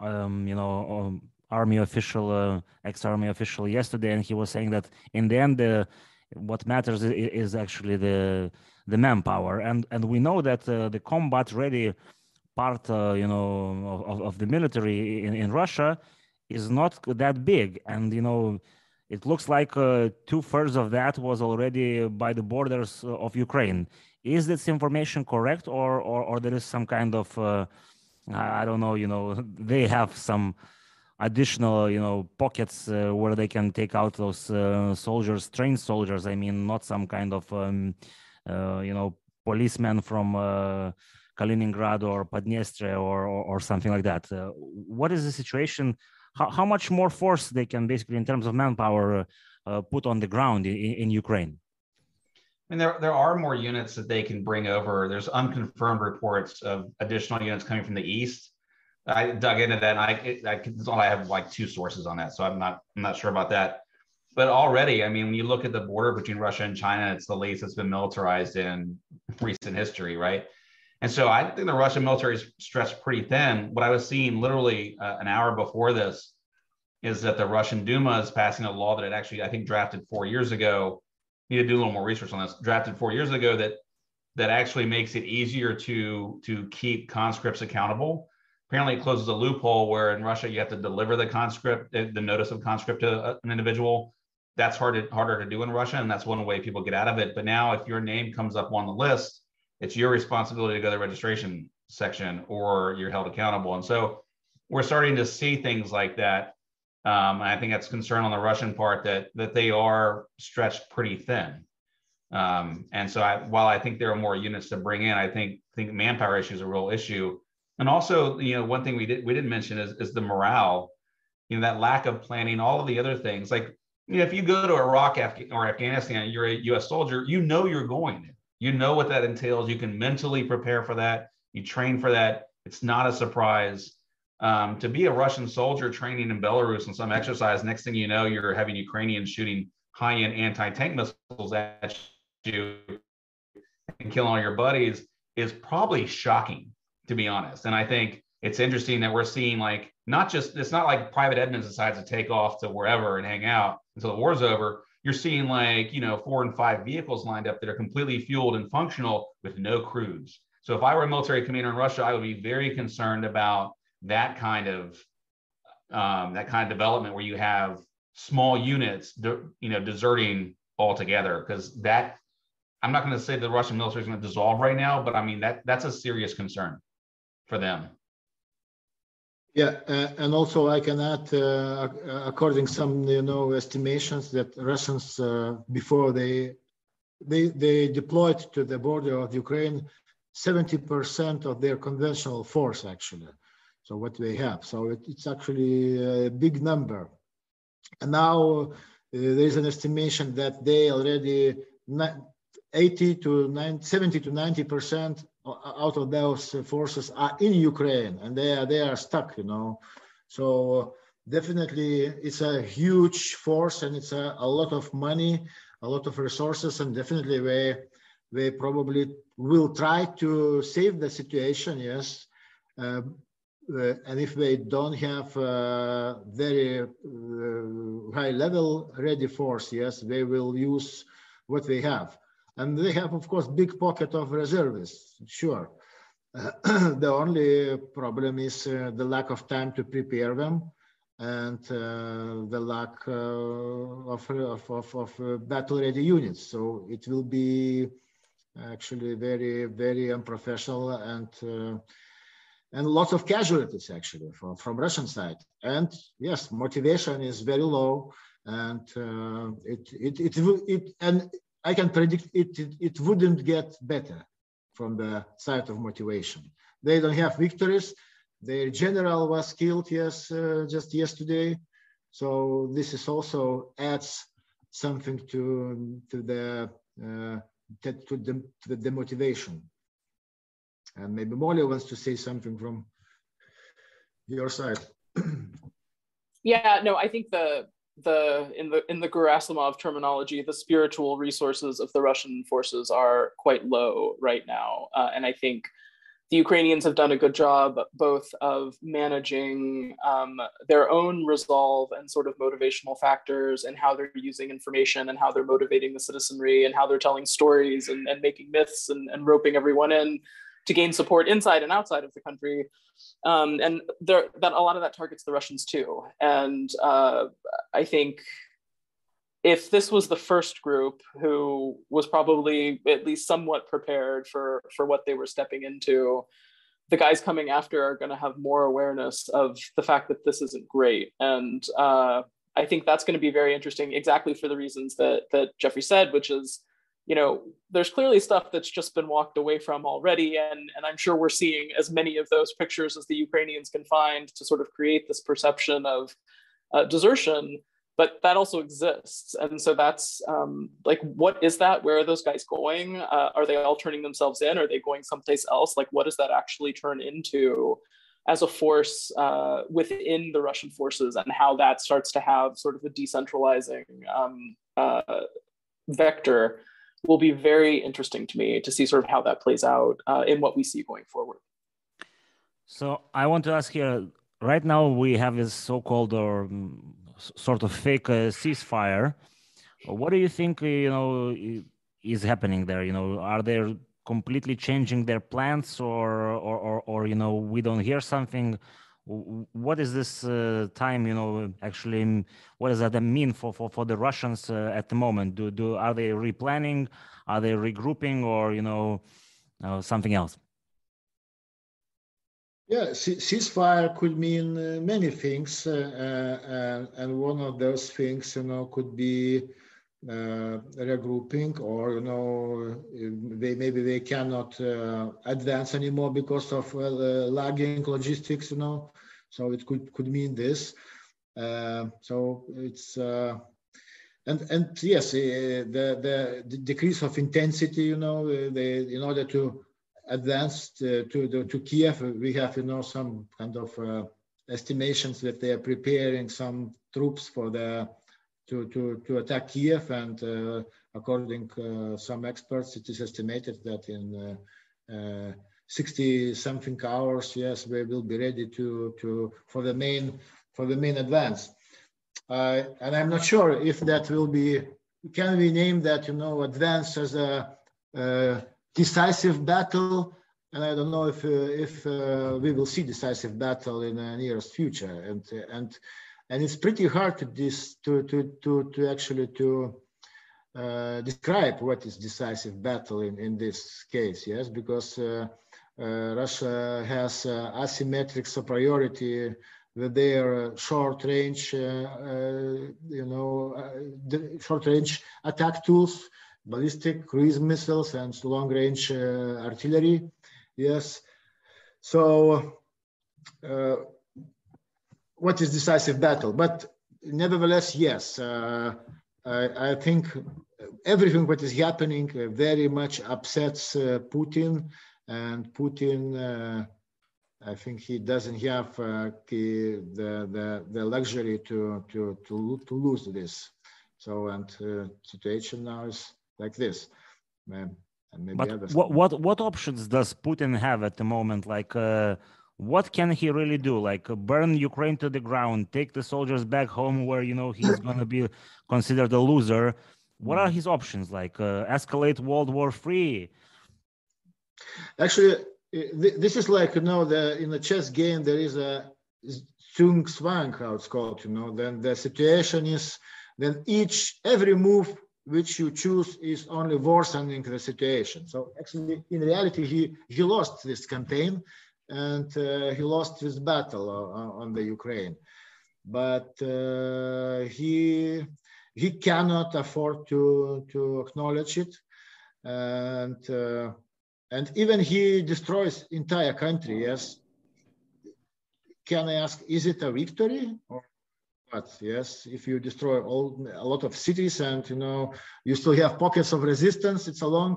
um, you know, um, army official, uh, ex-army official yesterday, and he was saying that in the end, uh, what matters is, actually the the manpower. And and we know that uh, the combat ready part uh, you know of, of the military in, in russia is not that big. And you know it looks like uh, two-thirds of that was already by the borders of ukraine. Is this information correct or or, or there is some kind of uh, i don't know you know (laughs) they have some additional you know pockets uh, where they can take out those uh, soldiers trained soldiers i mean not some kind of um, uh, you know, policemen from uh, Kaliningrad or Padniestre or, or, or something like that. Uh, what is the situation? How, how much more force they can basically, in terms of manpower, put on the ground in, in Ukraine? I mean, there, there are more units that they can bring over. There's unconfirmed reports of additional units coming from the east. I dug into that. And I, I, I have like two sources on that, so I'm not, I'm not sure about that but already, I mean, when you look at the border between Russia and China, it's the least that's been militarized in recent history, right? And so I think the Russian military is stretched pretty thin. What I was seeing literally uh, an hour before this is that the Russian Duma is passing a law that it actually, I think, drafted four years ago. Need to do a little more research on this. Drafted four years ago that that actually makes it easier to to keep conscripts accountable. Apparently, it closes a loophole where in Russia you have to deliver the conscript, the notice of conscript to an individual that's hard to, harder to do in Russia, and that's one way people get out of it. But now, if your name comes up on the list, it's your responsibility to go to the registration section, or you're held accountable. And so, we're starting to see things like that. Um, I think that's concern on the Russian part that that they are stretched pretty thin. Um, and so, I, while I think there are more units to bring in, I think think manpower issue is a real issue. And also, you know, one thing we did we didn't mention is is the morale. You know, that lack of planning, all of the other things. Like you know, if you go to Iraq or Afghanistan, you're a U.S. soldier, you know you're going. You know what that entails. You can mentally prepare for that. You train for that. It's not a surprise. Um, to be a Russian soldier training in Belarus on some exercise, next thing you know, you're having Ukrainians shooting high-end anti-tank missiles at you and killing all your buddies is probably shocking, to be honest. And I think it's interesting that we're seeing like not just it's not like Private Edmonds decides to take off to wherever and hang out until the war's over. You're seeing like you know four and five vehicles lined up that are completely fueled and functional with no crews. So if I were a military commander in Russia, I would be very concerned about that kind of um, that kind of development where you have small units, de- you know, deserting altogether because that I'm not going to say the Russian military is going to dissolve right now, but I mean that that's a serious concern for them. Yeah, uh, and also I can add, uh, according some you know estimations that Russians uh, before they they they deployed to the border of Ukraine, 70% of their conventional force actually. So what they have, so it, it's actually a big number. And now uh, there is an estimation that they already 80 to 90, 70 to 90 percent out of those forces are in Ukraine and they are they are stuck, you know. So definitely it's a huge force and it's a, a lot of money, a lot of resources, and definitely they they probably will try to save the situation, yes. Uh, uh, and if they don't have a very uh, high level ready force, yes, they will use what they have. And they have, of course, big pocket of reservists, sure. Uh, (clears throat) the only problem is uh, the lack of time to prepare them and uh, the lack uh, of, of, of, uh, battle-ready units. So it will be actually very, very unprofessional and uh, and lots of casualties actually from, from Russian side. And yes, motivation is very low and it, it, it, it, and I can predict it, it, it wouldn't get better from the side of motivation. They don't have victories. Their general was killed yes uh, just yesterday, so this is also adds something to to the uh, to the to the demotivation. And maybe Molly wants to say something from your side. (clears throat) yeah, no, I think the the in the in the Gerasimov terminology, the spiritual resources of the Russian forces are quite low right now, uh, and I think the Ukrainians have done a good job both of managing um, their own resolve and sort of motivational factors and how they're using information and how they're motivating the citizenry and how they're telling stories and, and making myths and, and roping everyone in to gain support inside and outside of the country. Um, and there, that a lot of that targets the Russians too. And uh, I think if this was the first group who was probably at least somewhat prepared for for what they were stepping into, the guys coming after are going to have more awareness of the fact that this isn't great. And uh, I think that's going to be very interesting, exactly for the reasons that that Jeffrey said, which is you know, there's clearly stuff that's just been walked away from already. And, and I'm sure we're seeing as many of those pictures as the Ukrainians can find to sort of create this perception of uh, desertion. But that also exists. And so that's um, like, what is that? Where are those guys going? Uh, are they all turning themselves in? Are they going someplace else? Like, what does that actually turn into? as a force uh, within the Russian forces and how that starts to have sort of a decentralizing um, uh, vector will be very interesting to me to see sort of how that plays out uh, in what we see going forward. So I want to ask here. Right now, we have this so-called or um, sort of fake uh, ceasefire. What do you think? You know, is happening there? You know, are they completely changing their plans, or or or, or you know, we don't hear something? What is this uh, time you know actually what does that mean for for, for the russians uh, at the moment? Do do are they replanning? Are they regrouping or you know uh, something else? Yeah ceasefire could mean uh, many things uh, uh, and one of those things you know could be Uh, regrouping or you know uh, they maybe they cannot uh, advance anymore because of lagging logistics you know so it could could mean this. Uh, so it's uh, and and yes, uh, the, the, decrease of intensity. You know, the, in order to advance to to, to Kiev, we have you know some kind of estimations that they are preparing some troops for the to, to, to attack Kiev. And uh, according uh, some experts, it is estimated that in uh, 60 something hours, yes, we will be ready to, to for the main for the main advance. and I'm not sure if that will be can we name that you know advance as a, decisive battle and I don't know if uh, if uh, we will see decisive battle in the nearest future. And and and it's pretty hard to this to to to to actually to uh, describe what is decisive battle in in this case. Yes, because uh, uh, Russia has uh, asymmetric superiority with their short range, you know, short range attack tools, ballistic cruise missiles, and long range artillery Yes. So, uh, what is decisive battle? But nevertheless, yes, uh, I, I, think everything what is happening very much upsets uh, Putin, and Putin. Uh, I think he doesn't have uh, the, the the luxury to to to to lose this. So and uh, situation now is like this but what, what what options does Putin have at the moment? Like, uh, what can he really do? Like, uh, burn Ukraine to the ground, take the soldiers back home, where you know he's gonna be considered a loser. What are mm. his options? Like, uh, escalate World War Three? Actually, this is like you know the in the chess game there is a Zugzwang, how it's called. You know, then the situation is then each every move which you choose is only worsening the situation. So actually, in reality, he, he lost this campaign and uh, he lost this battle on, the Ukraine. But uh, he, he cannot afford to, to acknowledge it. And, uh, and even he destroys entire country, yes. Can I ask, is it a victory or but yes if you destroy all a lot of cities and you know you still have pockets of resistance it's a long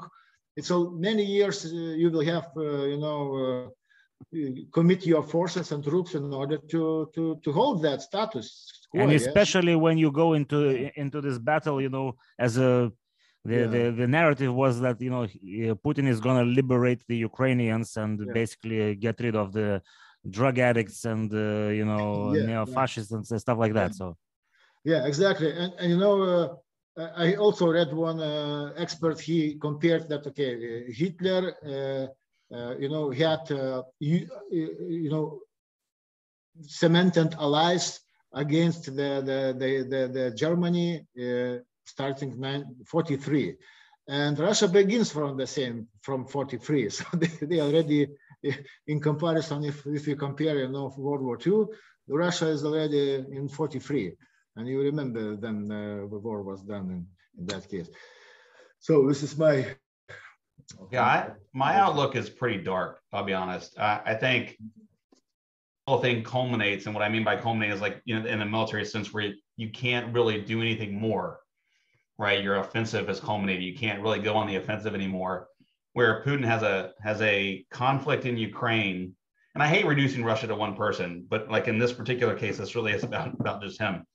it's a many years uh, you will have uh, you know commit your forces and troops in order to to to hold that status quo, and especially when you go into into this battle you know as a the, yeah. the the narrative was that you know Putin is going to liberate the Ukrainians and yeah. basically get rid of the drug addicts and uh, you know yeah, neo-fascists and stuff like that. So yeah, exactly. And, and you know, uh, I also read one uh, expert. He compared that okay, uh, Hitler, uh, uh, Uh, you know, he had uh, you, you know cemented allies against the the the, the, the Germany uh, starting 43 and Russia begins from the same from 43 (laughs) so they, they already in comparison, if, if you compare, you know, World War II, Russia is already in 43. And you remember then uh, the war was done in, in that case. So this is my. Yeah, I, my outlook is pretty dark. I'll be honest. I, I think the whole thing culminates, and what I mean by culminate is like you know in the military sense where you can't really do anything more, right? Your offensive has culminated. You can't really go on the offensive anymore where Putin has a has a conflict in Ukraine, and I hate reducing Russia to one person, but like in this particular case, this really is about about just him.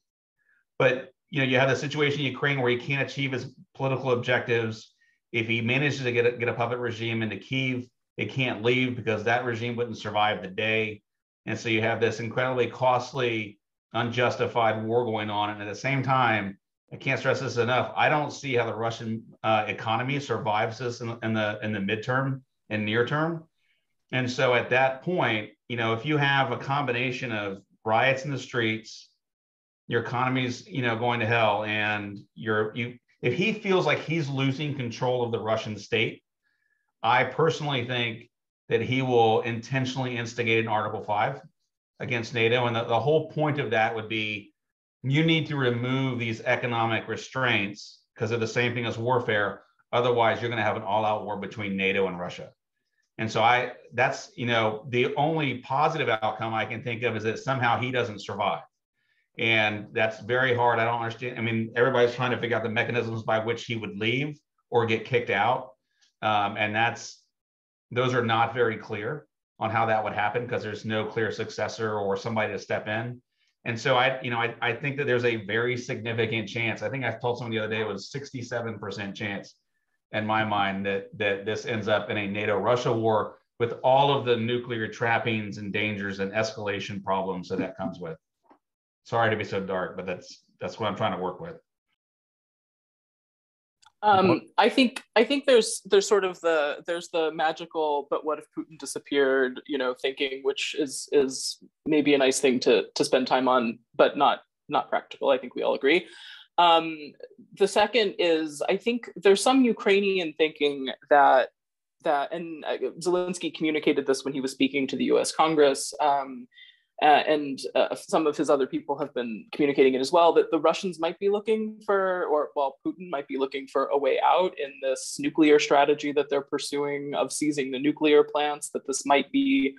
But you know, you have a situation in Ukraine where he can't achieve his political objectives. If he manages to get a, get a puppet regime into Kiev, it can't leave because that regime wouldn't survive the day. And so you have this incredibly costly, unjustified war going on, and at the same time, I can't stress this enough. I don't see how the Russian uh, economy survives this in, in, the in the midterm and near term. And so at that point, you know, if you have a combination of riots in the streets, your economy's you know going to hell, and you're you if he feels like he's losing control of the Russian state, I personally think that he will intentionally instigate an Article Five against NATO, and the, the whole point of that would be you need to remove these economic restraints because they're the same thing as warfare. Otherwise, you're going to have an all-out war between NATO and Russia. And so I that's you know the only positive outcome I can think of is that somehow he doesn't survive. And that's very hard. I don't understand. I mean, everybody's trying to figure out the mechanisms by which he would leave or get kicked out. Um, and that's those are not very clear on how that would happen because there's no clear successor or somebody to step in. And so I, you know, I, I think that there's a very significant chance. I think I told someone the other day it was 67% chance in my mind that that this ends up in a NATO-Russia war with all of the nuclear trappings and dangers and escalation problems that that comes with. Sorry to be so dark, but that's that's what I'm trying to work with. Um, I think I think there's there's sort of the there's the magical but what if Putin disappeared you know thinking which is is maybe a nice thing to to spend time on but not not practical I think we all agree. Um, the second is I think there's some Ukrainian thinking that that and uh, Zelensky communicated this when he was speaking to the U.S. Congress. Um, uh, and uh, some of his other people have been communicating it as well that the Russians might be looking for, or well, Putin might be looking for a way out in this nuclear strategy that they're pursuing of seizing the nuclear plants. That this might be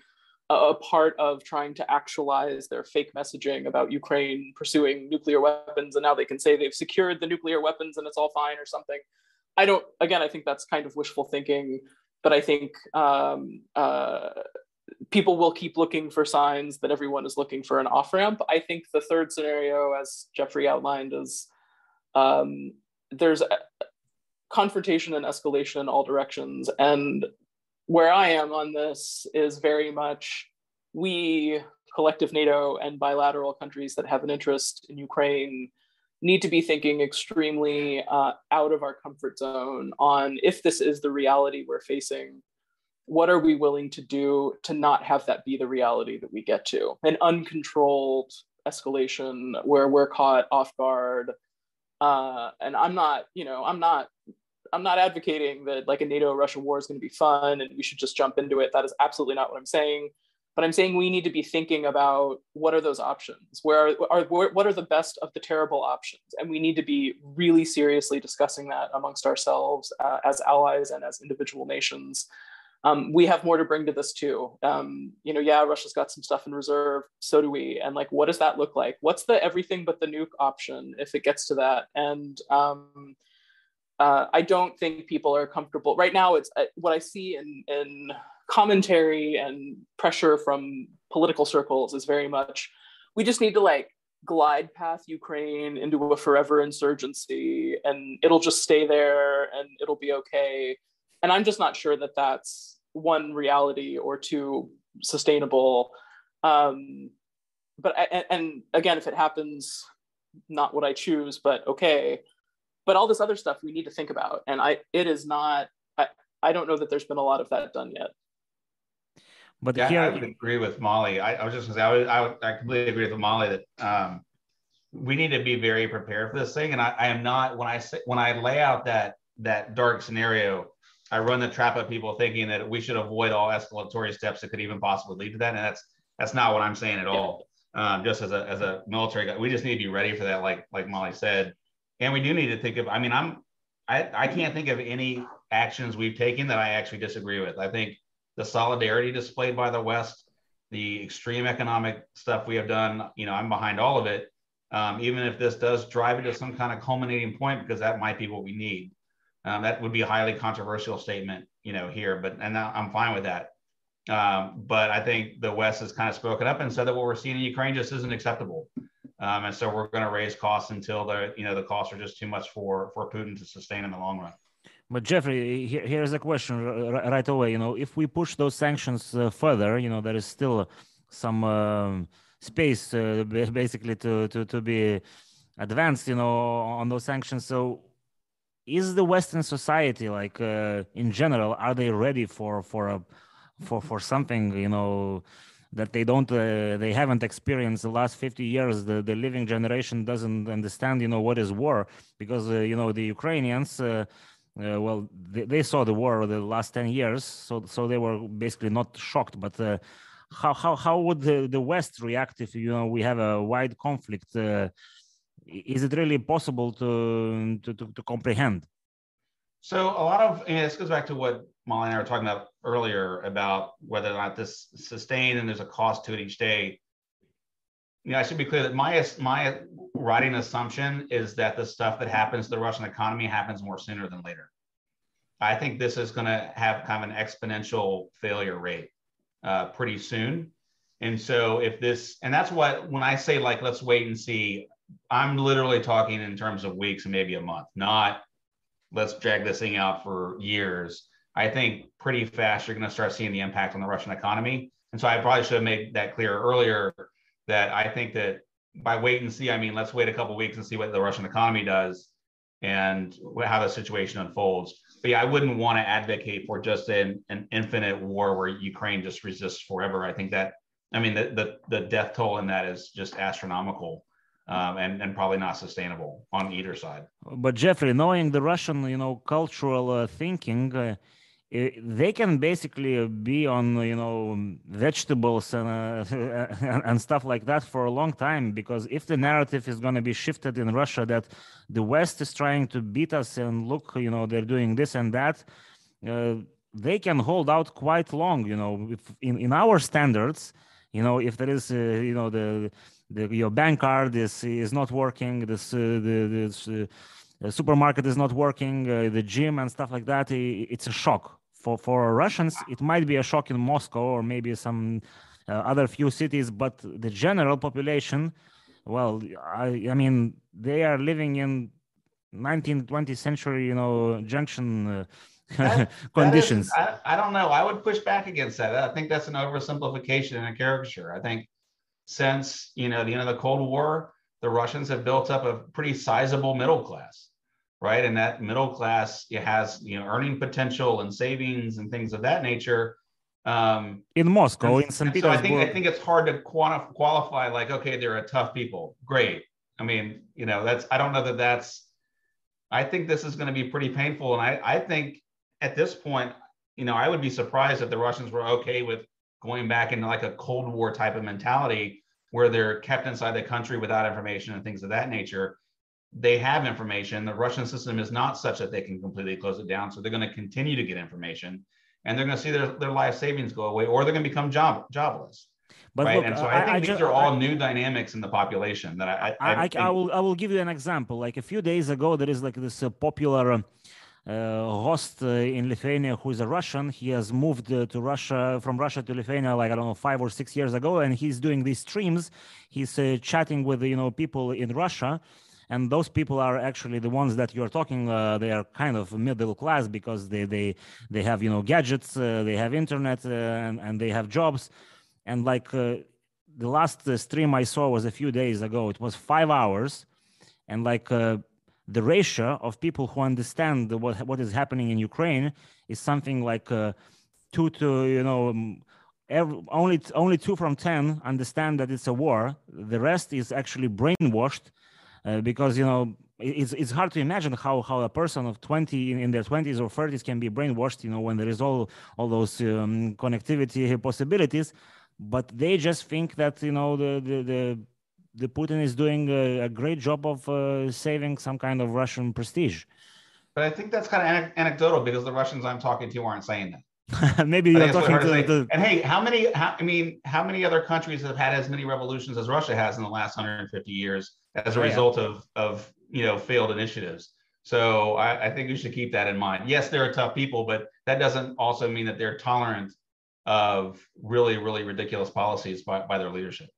a, part of trying to actualize their fake messaging about Ukraine pursuing nuclear weapons, and now they can say they've secured the nuclear weapons and it's all fine or something. I don't. Again, I think that's kind of wishful thinking but I think um, uh, people will keep looking for signs that everyone is looking for an off ramp. I think the third scenario, as Jeffrey outlined, is um, there's confrontation and escalation in all directions. And where I am on this is very much we, collective NATO and bilateral countries that have an interest in Ukraine, need to be thinking extremely uh, out of our comfort zone on if this is the reality we're facing what are we willing to do to not have that be the reality that we get to? An uncontrolled escalation where we're caught off guard. Uh, and i'm not you know i'm not i'm not advocating that like a nato russia war is going to be fun and we should just jump into it. That is absolutely not what i'm saying. But i'm saying we need to be thinking about what are those options? Where are, are what are the best of the terrible options? And we need to be really seriously discussing that amongst ourselves uh, as allies and as individual nations um, we have more to bring to this too. Um, you know, yeah, Russia's got some stuff in reserve. So do we. And like, what does that look like? What's the everything but the nuke option if it gets to that? And um, uh, I don't think people are comfortable right now. It's uh, what I see in in commentary and pressure from political circles is very much we just need to like glide past Ukraine into a forever insurgency and it'll just stay there and it'll be okay and i'm just not sure that that's one reality or two sustainable um, but and, and again if it happens not what i choose but okay but all this other stuff we need to think about and i it is not i, I don't know that there's been a lot of that done yet but yeah, here, I would agree with Molly. I, I was just going to say, I, would, I, would, I completely agree with Molly that um, we need to be very prepared for this thing. And I, I am not when I say when I lay out that that dark scenario, I run the trap of people thinking that we should avoid all escalatory steps that could even possibly lead to that, and that's that's not what I'm saying at all. Um, just as a as a military guy, we just need to be ready for that, like like Molly said, and we do need to think of. I mean, I'm I I can't think of any actions we've taken that I actually disagree with. I think the solidarity displayed by the West, the extreme economic stuff we have done, you know, I'm behind all of it. Um, even if this does drive it to some kind of culminating point, because that might be what we need. Um, that would be a highly controversial statement, you know, here, but and I'm fine with that. Um, but I think the West has kind of spoken up and said that what we're seeing in Ukraine just isn't acceptable, um, and so we're going to raise costs until the you know the costs are just too much for for Putin to sustain in the long run. But Jeffrey, here, here's a question right away. You know, if we push those sanctions uh, further, you know, there is still some uh, space uh, basically to, to to be advanced, you know, on those sanctions. So is the western society like uh, in general are they ready for for a for for something you know that they don't uh, they haven't experienced the last 50 years? The, the living generation doesn't understand you know what is war because uh, you know the ukrainians uh, uh, well they, they, saw the war the last 10 years so so they were basically not shocked. But uh, how how how would the, the west react if you know we have a wide conflict is it really possible to, to, to, to comprehend? So a lot of and this goes back to what Molly and I were talking about earlier about whether or not this sustained and there's a cost to it each day. You know, I should be clear that my my writing assumption is that the stuff that happens to the Russian economy happens more sooner than later. I think this is going to have kind of an exponential failure rate uh, pretty soon. And so if this, and that's what, when I say like, let's wait and see, I'm literally talking in terms of weeks and maybe a month, not let's drag this thing out for years. I think pretty fast you're going to start seeing the impact on the Russian economy. And so I probably should have made that clear earlier that I think that by wait and see, I mean let's wait a couple weeks and see what the Russian economy does and how the situation unfolds. But yeah, I wouldn't want to advocate for just an, an infinite war where Ukraine just resists forever. I think that I mean the the, the death toll in that is just astronomical um, and and probably not sustainable on either side. But Jeffrey, knowing the Russian, you know, cultural uh, thinking, uh, they can basically be on you know vegetables and uh, (laughs) and stuff like that for a long time because if the narrative is going to be shifted in Russia that the West is trying to beat us and look, you know, they're doing this and that. Uh, they can hold out quite long, you know. If in, in our standards, you know, if there is, uh, you know, the the, your bank card is is not working. This uh, the this, uh, supermarket is not working. Uh, the gym and stuff like that. It, it's a shock for for Russians. It might be a shock in Moscow or maybe some uh, other few cities, but the general population, well, I I mean they are living in 19th 20th century, you know, junction. Uh, that, (laughs) conditions. That is, I, I don't know. I would push back against that. I think that's an oversimplification and a caricature. I think since you know the end of the Cold War, the Russians have built up a pretty sizable middle class, right? And that middle class it has you know earning potential and savings and things of that nature. Um, in Moscow, in St. Petersburg. So I think I think it's hard to quantify, qualify like okay, they're a tough people. Great. I mean, you know, that's I don't know that that's. I think this is going to be pretty painful, and I I think at this point, you know, I would be surprised if the Russians were okay with going back into like a Cold War type of mentality where they're kept inside the country without information and things of that nature. They have information. The Russian system is not such that they can completely close it down. So they're going to continue to get information and they're going to see their, their life savings go away or they're going to become job, jobless. But right. Look, and so I, I think I these just, are all I, new dynamics in the population that I I, I, I, will I will give you an example. Like a few days ago, there is like this uh, popular uh, host uh, in Lithuania who is a Russian. He has moved uh, to Russia from Russia to Lithuania like I don't know five or six years ago, and he's doing these streams. He's chatting with you know people in Russia and those people are actually the ones that you're talking uh, they are kind of middle class because they they they have you know gadgets uh, they have internet uh, and, and they have jobs and like the last stream i saw was a few days ago it was five hours and like the ratio of people who understand what what is happening in Ukraine is something like uh, two to you know every, only only two from ten understand that it's a war. The rest is actually brainwashed uh, because you know it's it's hard to imagine how how a person of 20 in, in, their 20s or 30s can be brainwashed you know when there is all all those um, connectivity possibilities but they just think that you know the the, the the Putin is doing a, a great job of uh, saving some kind of Russian prestige. But I think that's kind of anecdotal because the Russians I'm talking to aren't saying that. (laughs) Maybe you're talking to, to, And hey, how many? How, I mean, how many other countries have had as many revolutions as Russia has in the last 150 years as a oh, result yeah. of of you know failed initiatives? So I, I think we should keep that in mind. Yes, they're tough people, but that doesn't also mean that they're tolerant of really, really ridiculous policies by, by their leadership.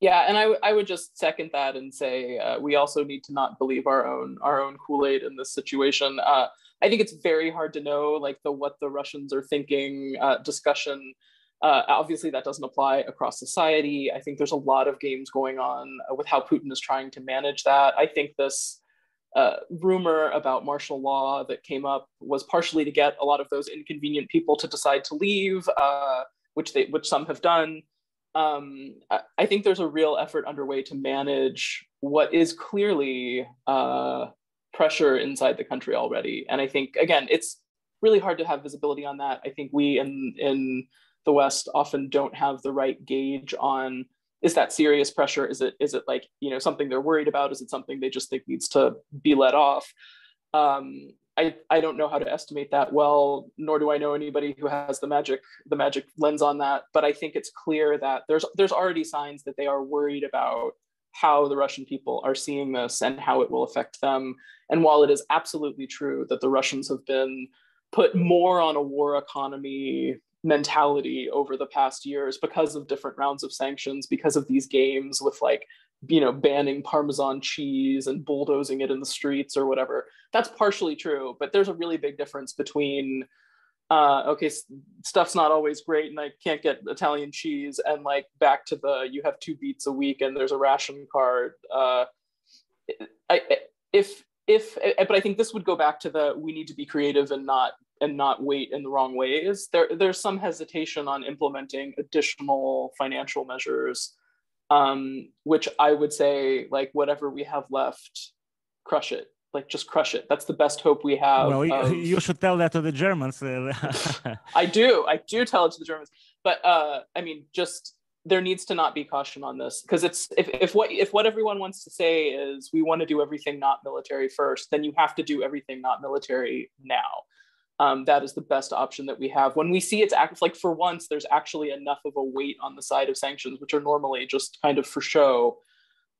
Yeah, and I, I would just second that and say uh, we also need to not believe our own our own Kool Aid in this situation. Uh, I think it's very hard to know like the what the Russians are thinking uh, discussion. Uh, obviously, that doesn't apply across society. I think there's a lot of games going on uh, with how Putin is trying to manage that. I think this uh, rumor about martial law that came up was partially to get a lot of those inconvenient people to decide to leave, which they which some have done um, I think there's a real effort underway to manage what is clearly uh, pressure inside the country already. And I think, again, it's really hard to have visibility on that. I think we in, in the West often don't have the right gauge on is that serious pressure? Is it is it like you know something they're worried about? Is it something they just think needs to be let off? Um, I, I don't know how to estimate that well, nor do I know anybody who has the magic the magic lens on that. But I think it's clear that there's there's already signs that they are worried about how the Russian people are seeing this and how it will affect them. And while it is absolutely true that the Russians have been put more on a war economy mentality over the past years because of different rounds of sanctions, because of these games with like, you know, banning Parmesan cheese and bulldozing it in the streets or whatever. That's partially true, but there's a really big difference between, uh, okay, stuff's not always great and I can't get Italian cheese, and like back to the you have two beats a week and there's a ration card. Uh, I, if if but I think this would go back to the we need to be creative and not and not wait in the wrong ways. There there's some hesitation on implementing additional financial measures, um, which I would say like whatever we have left, crush it. Like just crush it. That's the best hope we have. Well, of... (laughs) you should tell that to the Germans. (laughs) I do. I do tell it to the Germans. But uh, I mean, just there needs to not be caution on this because it's if, if what if what everyone wants to say is we want to do everything not military first then you have to do everything not military now um, that is the best option that we have. When we see it's act like for once there's actually enough of a weight on the side of sanctions which are normally just kind of for show.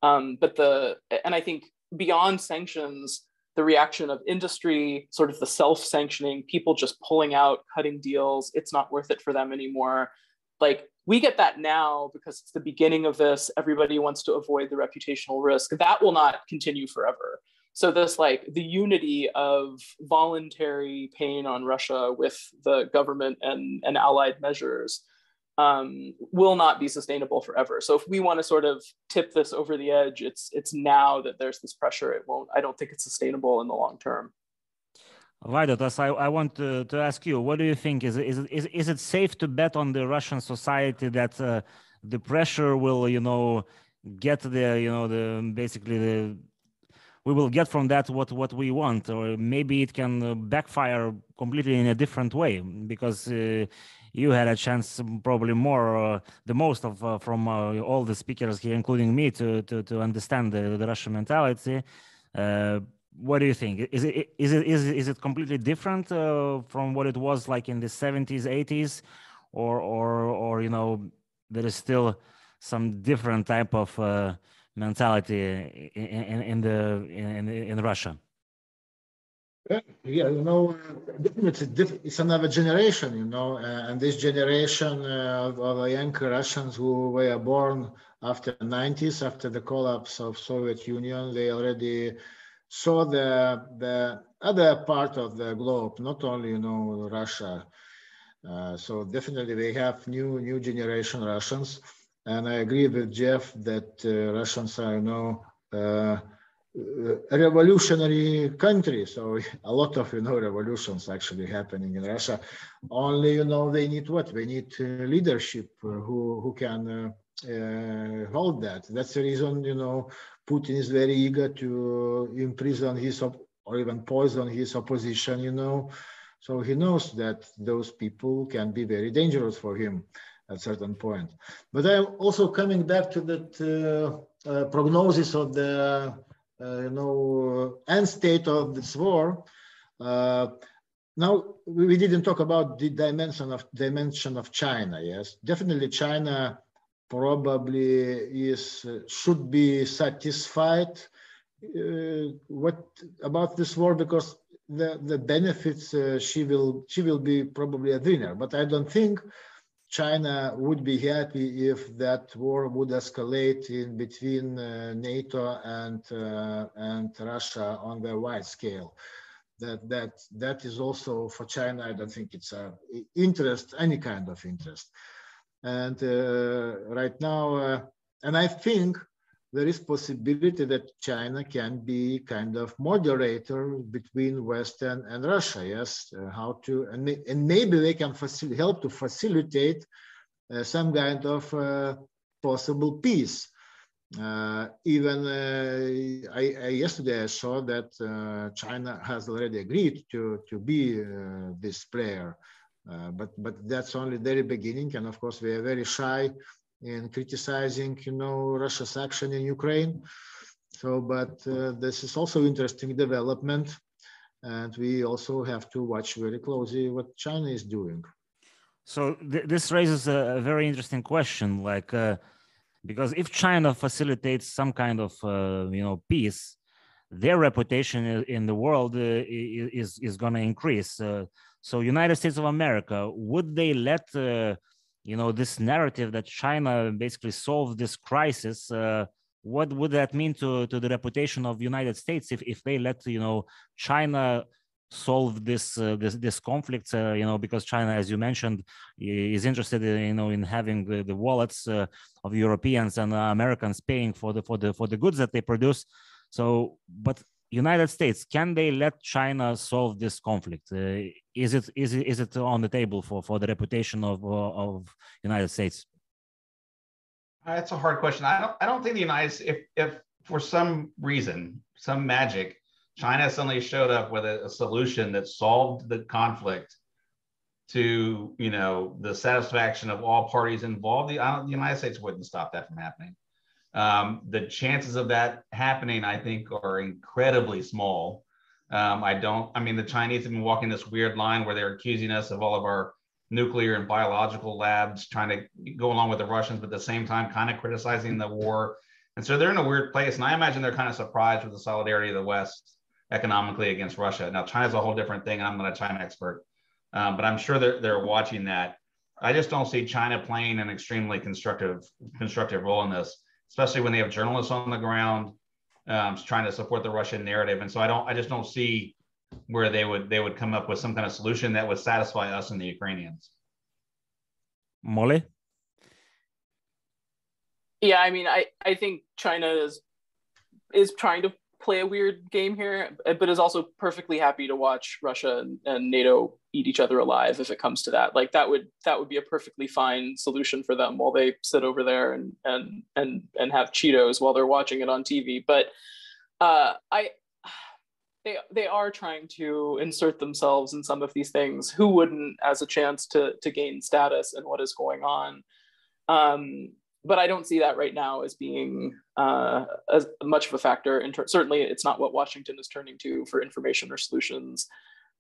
Um, but the and i think beyond sanctions the reaction of industry sort of the self-sanctioning people just pulling out cutting deals it's not worth it for them anymore. Like we get that now because it's the beginning of this. Everybody wants to avoid the reputational risk. That will not continue forever so this like the unity of voluntary pain on russia with the government and, and allied measures um, will not be sustainable forever. So if we want to sort of tip this over the edge it's it's now that there's this pressure. It won't i don't think it's sustainable in the long term. Vaidotas, I, I want to, to ask you, what do you think? Is is, is, is it safe to bet on the Russian society that uh, the pressure will, you know, get the, you know, the basically the, we will get from that what, what we want, or maybe it can uh, backfire completely in a different way because uh, you had a chance, probably more, uh, the most of uh, from uh, all the speakers here, including me, to, to, to understand the, the Russian mentality what do you think? Is it is it is it, completely different uh, from what it was like in the 70s, 80s, or or or you know there is still some different type of uh, mentality in, in, the in, in Russia? Yeah, you know, it's it's another generation, you know, uh, and this generation uh, of, of young Russians who were born after the 90s, after the collapse of Soviet Union, they already saw the the other part of the globe, not only you know Russia. Uh, so definitely we have new new generation Russians, and I agree with Jeff that uh, Russians are you know uh, revolutionary country. So (laughs) a lot of you know revolutions actually happening in Russia. Only you know they need what? They need uh, leadership uh, who who can uh, hold that. That's the reason you know Putin is very eager to imprison his or even poison his opposition, you know. So he knows that those people can be very dangerous for him at certain point. But I'm also coming back to that uh, uh, prognosis of the, uh, you know, end state of this war. Uh, now we didn't talk about the dimension of dimension of China. Yes, definitely China probably is should be satisfied uh, what about this war because the the benefits uh, she will she will be probably a winner but i don't think china would be happy if that war would escalate in between uh, nato and uh, and russia on the wide scale. That that that is also for china i don't think it's a interest any kind of interest. And uh, right now, uh, and I think there is possibility that China can be kind of moderator between Western and Russia. Yes, uh, how to and, maybe they can help to facilitate uh, some kind of uh, possible peace. Uh, even I, I, yesterday I saw that China has already agreed to to be this player. Uh, but but that's only very beginning, and of course we are very shy in criticizing, you know, Russia's action in Ukraine. So, but uh, this is also interesting development, and we also have to watch very closely what China is doing. So th this raises a, very interesting question, like uh, because if China facilitates some kind of uh, you know peace, their reputation in the world uh, is is going to increase So United States of America, would they let uh, you know this narrative that China basically solved this crisis? Uh, what would that mean to, to the reputation of United States if, if they let you know China solve this uh, this this conflict uh, you know because china as you mentioned is interested in you know in having the, the wallets uh, of europeans and americans paying for the for the for the goods that they produce so but united states can they let china solve this conflict uh, is it is it is it on the table for for the reputation of uh, of united states that's a hard question i don't i don't think the united States if if for some reason some magic China suddenly showed up with a, a solution that solved the conflict to you know the satisfaction of all parties involved. The, the United States wouldn't stop that from happening. Um, the chances of that happening, I think, are incredibly small. Um, I don't. I mean, the Chinese have been walking this weird line where they're accusing us of all of our nuclear and biological labs, trying to go along with the Russians, but at the same time, kind of criticizing the war. And so they're in a weird place. And I imagine they're kind of surprised with the solidarity of the West economically against Russia. Now, China's a whole different thing. I'm not a China expert, um, but I'm sure they're, they're watching that. I just don't see China playing an extremely constructive constructive role in this, especially when they have journalists on the ground um, trying to support the Russian narrative. And so I don't, I just don't see where they would they would come up with some kind of solution that would satisfy us and the Ukrainians. Molly. Yeah, I mean, I I think China is is trying to play a weird game here, but is also perfectly happy to watch Russia and, NATO eat each other alive if it comes to that. Like that would that would be a perfectly fine solution for them while they sit over there and and and and have Cheetos while they're watching it on TV. But uh, I they they are trying to insert themselves in some of these things. Who wouldn't as a chance to to gain status and what is going on? Um, but I don't see that right now as being uh, as much of a factor. In ter- certainly, it's not what Washington is turning to for information or solutions.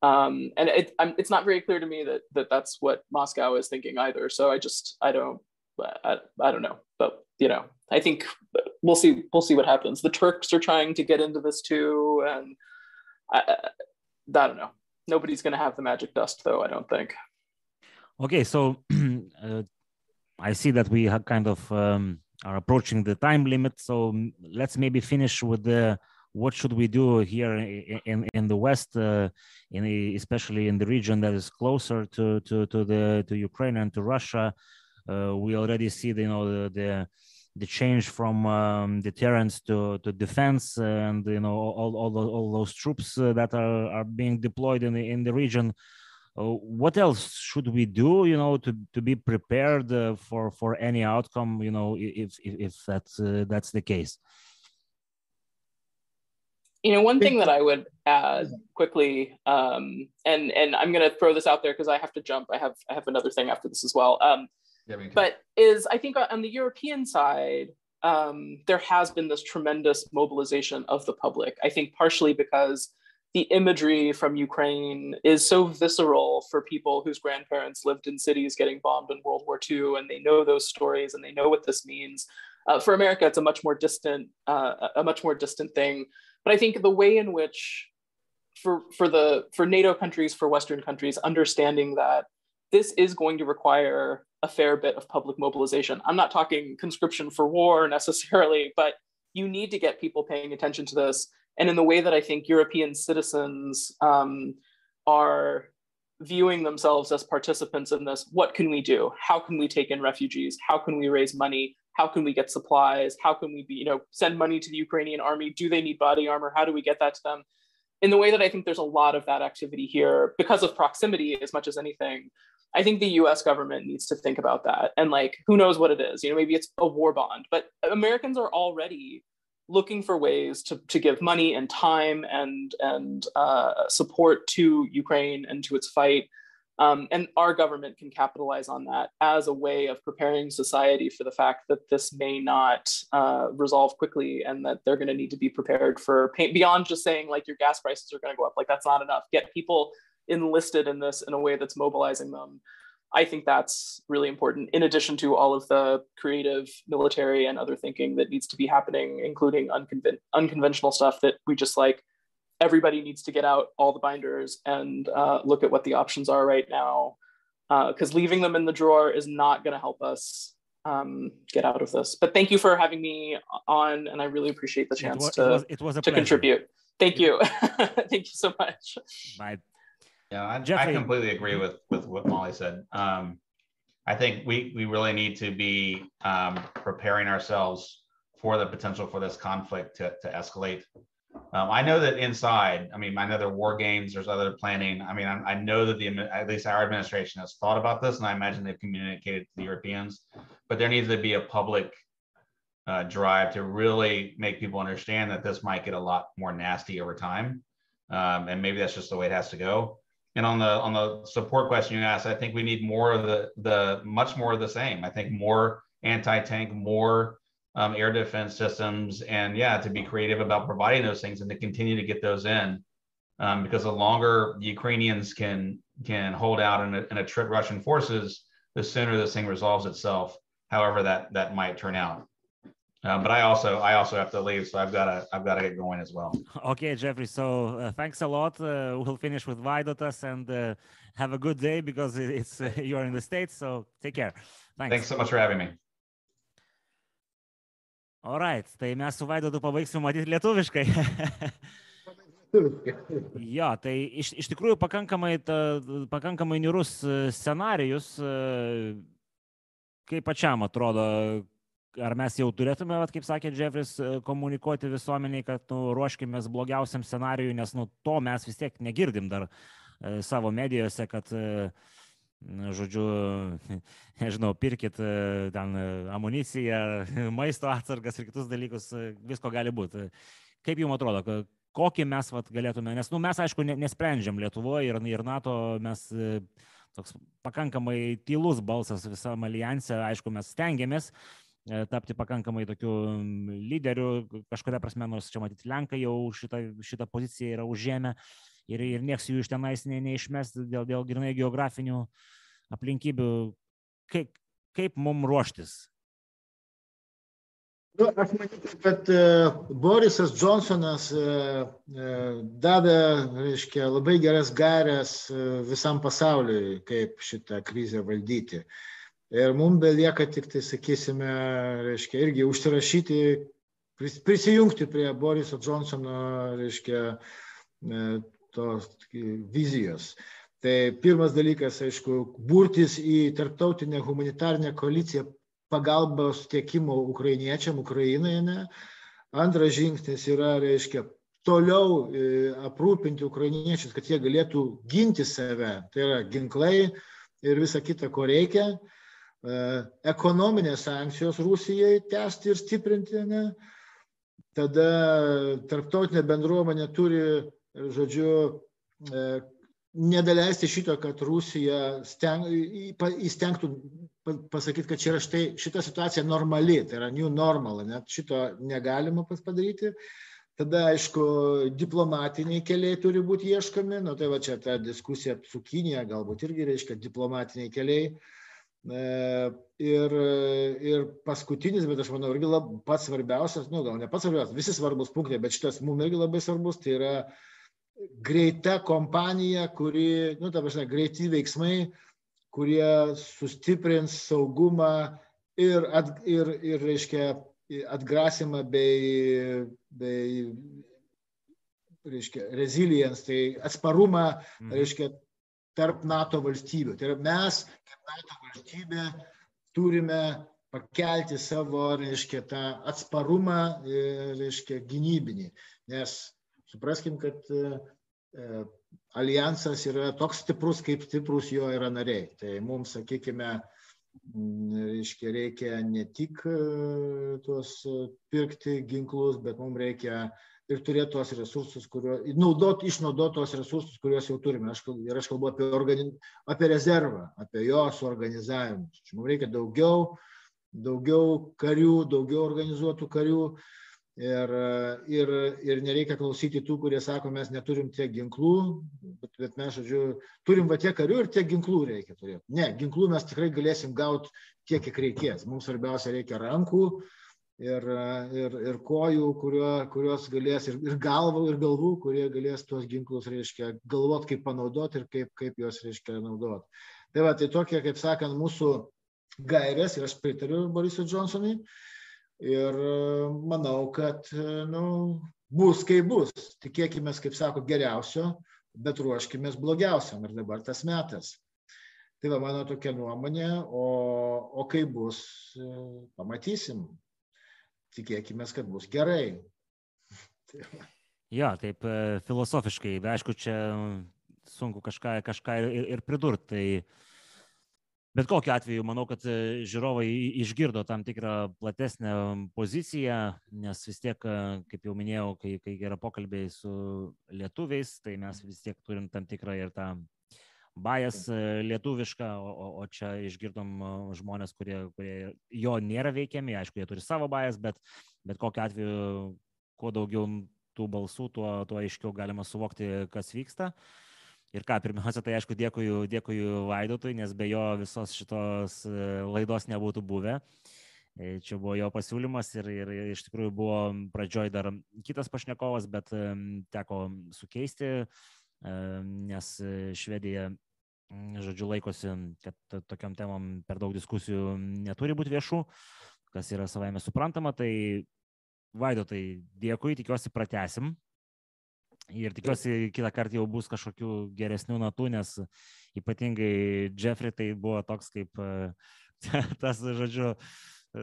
Um, and it, it's not very clear to me that, that that's what Moscow is thinking either. So I just I don't I, I don't know, but you know I think we'll see we'll see what happens. The Turks are trying to get into this too, and I, I don't know. Nobody's going to have the magic dust, though. I don't think. Okay, so (clears throat) uh, I see that we have kind of um, are approaching the time limit. So let's maybe finish with the what should we do here in in, the West, uh, in the, especially in the region that is closer to to to the to Ukraine and to Russia. Uh, we already see the, you know the, the the change from um, deterrence to, to defense and you know all, all, all those troops uh, that are, are being deployed in the in the region what else should we do you know to, to be prepared uh, for for any outcome you know if if, if that's uh, that's the case? You know one thing that i would add quickly um, and and i'm going to throw this out there because i have to jump. I have i have another thing after this as well. Um, yeah, but is i think on the european side um, there has been this tremendous mobilization of the public i think partially because the imagery from Ukraine is so visceral for people whose grandparents lived in cities getting bombed in World War II, and they know those stories and they know what this means. Uh, for America, it's a much more distant, uh, a much more distant thing. But I think the way in which, for for the for NATO countries, for Western countries, understanding that this is going to require a fair bit of public mobilization. I'm not talking conscription for war necessarily, but you need to get people paying attention to this and in the way that I think European citizens um, are viewing themselves as participants in this, what can we do? How can we take in refugees? How can we raise money? How can we get supplies? How can we be, you know, send money to the Ukrainian army? Do they need body armor? How do we get that to them? In the way that I think there's a lot of that activity here because of proximity as much as anything. I think the US government needs to think about that. And like, who knows what it is? You know, maybe it's a war bond, but Americans are already looking for ways to, to give money and time and, and uh, support to Ukraine and to its fight. Um, and our government can capitalize on that as a way of preparing society for the fact that this may not uh, resolve quickly and that they're going to need to be prepared for pain beyond just saying like your gas prices are going to go up. Like that's not enough. Get people enlisted in this in a way that's mobilizing them. I think that's really important, in addition to all of the creative, military, and other thinking that needs to be happening, including unconven- unconventional stuff that we just like everybody needs to get out all the binders and uh, look at what the options are right now because uh, leaving them in the drawer is not going to help us um, get out of this. But thank you for having me on, and I really appreciate the chance it was, to, it was, it was to pleasure. contribute. Thank you. (laughs) thank you so much. Bye. Yeah, I, I completely agree with with what Molly said. Um, I think we we really need to be um, preparing ourselves for the potential for this conflict to, to escalate. Um, I know that inside, I mean, I know there are war games, there's other planning. I mean, I, I know that the at least our administration has thought about this, and I imagine they've communicated to the Europeans. But there needs to be a public uh, drive to really make people understand that this might get a lot more nasty over time, um, and maybe that's just the way it has to go. And on the on the support question you asked, I think we need more of the the much more of the same. I think more anti-tank, more um, air defense systems, and yeah, to be creative about providing those things and to continue to get those in, um, because the longer the Ukrainians can can hold out and, and attrit Russian forces, the sooner this thing resolves itself. However, that that might turn out. Uh, but I also I also have to leave, so I've got to I've got to get going as well. (laughs) Okay, Jeffrey. So uh, thanks a lot. Uh, we'll finish with Vaidotas and uh, have a good day because it- it's uh, (laughs) you're in the states. So take care. Thanks. Thanks so much for having me. Alright, tai mes su Vaidotu pabaigsim matyti lietuviškai. (laughs) jo, tai iš, iš tikrųjų pakankamai, ta, pakankamai niurus scenarijus, e, kaip pačiam atrodo, ar mes jau turėtume, vat, kaip sakė Jeffris, e, komunikuoti visuomeniai, kad nu, ruoškime blogiausiam scenarijui, nes nu, to mes vis tiek negirdim dar e, savo medijose, kad e, žodžiu, (laughs) nežinau, pirkit ten amuniciją, (laughs) maisto atsargas ir kitus dalykus, visko gali būti. Kaip jums atrodo, ko- kokį mes vat, galėtume, nes nu, mes aišku ne- nesprendžiam Lietuvoje ir, ir NATO, mes toks pakankamai tylus balsas visam alijanse, aišku, mes stengiamės tapti pakankamai tokiu lyderiu, kažkuria prasme, nors čia matyti Lenkai jau šitą, šitą poziciją yra užėmę ir, ir nieks jų iš tenais ne, neišmes dėl, dėl grinai geografinių aplinkybių. Kaip, kaip mums ruoštis? Nu, aš manyčiau, kad e, Borisas Johnsonas e, e, davė, reiškia, labai geras gairias e, visam pasauliui, kaip šitą krizę valdyti. Ir mums belieka tik tai, sakysime, reiškia, irgi užsirašyti, pris- prisijungti prie Boriso Johnsono, reiškia, e, tos vizijos. Tai pirmas dalykas, aišku, burtis į tarptautinę humanitarinę koaliciją pagalbos tiekimo ukrainiečiam Ukrainoje. Ne? Antras žingsnis yra, reiškia, toliau e, aprūpinti ukrainiečius, kad jie galėtų ginti save. Tai yra ginklai ir visa kita, ko reikia. E, Ekonominės sankcijos Rusijai tęsti ir stiprinti. Ne? Tada tarptautinė bendruomenė turi, žodžiu, e, nedaleisti šito, kad Rusija steng, įstengtų pa- pasakyti, kad čia yra štai šita situacija normali, tai yra new normal, net šito negalima padaryti. Tada, aišku, diplomatiniai keliai turi būti ieškomi, nu tai va čia ta diskusija su Kinija galbūt irgi reiškia diplomatiniai keliai. E, Ir, ir paskutinis, bet aš manau, irgi lab, pats svarbiausias, nu gal ne pats svarbiausias, visi svarbus punktai, bet šitas mums irgi labai svarbus, tai yra greita kompanija, kuri, nu, ta prasme, greiti veiksmai, kurie sustiprins saugumą ir, at, ir, ir reiškia, atgrasimą bei, bei reiškia, resilience, tai atsparumą, Mhm. reiškia, tarp NATO valstybių. Tai yra mes, kaip NATO valstybė, turime pakelti savo, reiškia, tą atsparumą, e, reiškia, gynybinį. Nes supraskim, kad e, e, alijansas yra toks stiprus, kaip stiprus jo yra nariai. Tai mums, sakykime, reiškia, reikia ne tik tuos pirkti ginklus, bet mums reikia ir turėti tuos resursus, kurio, naudot, išnaudoti tuos resursus, kuriuos jau turime. Aš, ir aš kalbu apie, organi, apie rezervą, apie jo suorganizavimą. Mums reikia daugiau, daugiau karių, daugiau organizuotų karių. Ir, ir, ir nereikia klausyti tų, kurie sako, mes neturim tiek ginklų, bet, bet mes, žodžiu, turim va tiek karių ir tiek ginklų reikia turėti. Ne, ginklų mes tikrai galėsim gauti tiek, kiek reikės. Mums svarbiausia reikia rankų, ir, ir, ir kojų, kurio, kurios galės, ir, ir galvų, ir galvų, kurie galės tuos ginklus, reiškia, galvot, kaip panaudoti ir kaip, kaip juos, reiškia, naudoti. Tai va, tai tokie, kaip sakant, mūsų gairės ir aš pritariu Borisui Johnsonui. Ir manau, kad nu, bus kaip bus. Tikėkime, kaip sako, geriausio, bet ruoškime blogiausiam ir dabar tas metas. Tai va mano tokia nuomonė, o, o kaip bus, pamatysim. Tikėkime, kad bus gerai. Tai (laughs) jo, taip filosofiškai, bet aišku, čia sunku kažką, kažką ir, ir pridurti. Tai bet kokiu atveju manau kad e, žiūrovai išgirdo tam tikrą platesnę poziciją nes vis tiek e, kaip jau minėjau kai kai yra pokalbiai su lietuviais tai mes vis tiek turim tam tikrą ir tą bajas e, lietuvišką, o, o, čia išgirdom žmonės, kurie, kurie jo nėra veikiami, aišku, jie turi savo bajas, bet, bet kokiu atveju, kuo daugiau tų balsų, tuo, tuo aiškiau galima suvokti, kas vyksta. Ir ką, pirmiausia, tai aišku, dėkui, dėkui Vaidotui, nes be jo visos šitos e, laidos nebūtų buvę. E, čia buvo jo pasiūlymas ir, ir iš tikrųjų buvo pradžioj dar kitas pašnekovas, bet e, teko sukeisti, nes Švedija, žodžiu, laikosi, kad tokiam temam per daug diskusijų neturi būti viešų, kas yra savaime suprantama. Tai Vaidotai, dėkui, tikiuosi pratesim Ir tikiuosi, kitą kartą jau bus kažkokių geresnių natų, nes ypatingai Jeffrey tai buvo toks kaip (laughs) tas, žodžiu,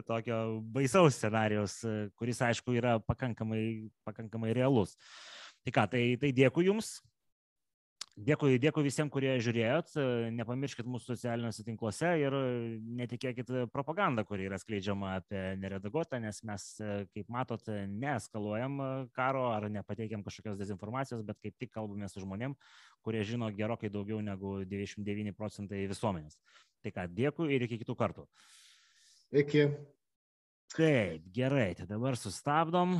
tokio baisaus scenarijaus, kuris, aišku, yra pakankamai, pakankamai realus. Tai ką, tai, tai dėkui Jums. Dėkui, dėkui visiems, kurie žiūrėjot. Nepamirškit mūsų socialiniuose tinkluose ir netikėkit propagandą, kuri yra skleidžiama apie neredaguotą, nes mes, kaip matot, neeskaluojam karo ar nepateikiam kažkokios dezinformacijos, bet kaip tik kalbame su žmonėm, kurie žino gerokai daugiau negu 99 procentai visuomenės. Tai ką, dėkui ir iki kitų kartų. Iki. Taip, gerai, tai dabar sustabdom.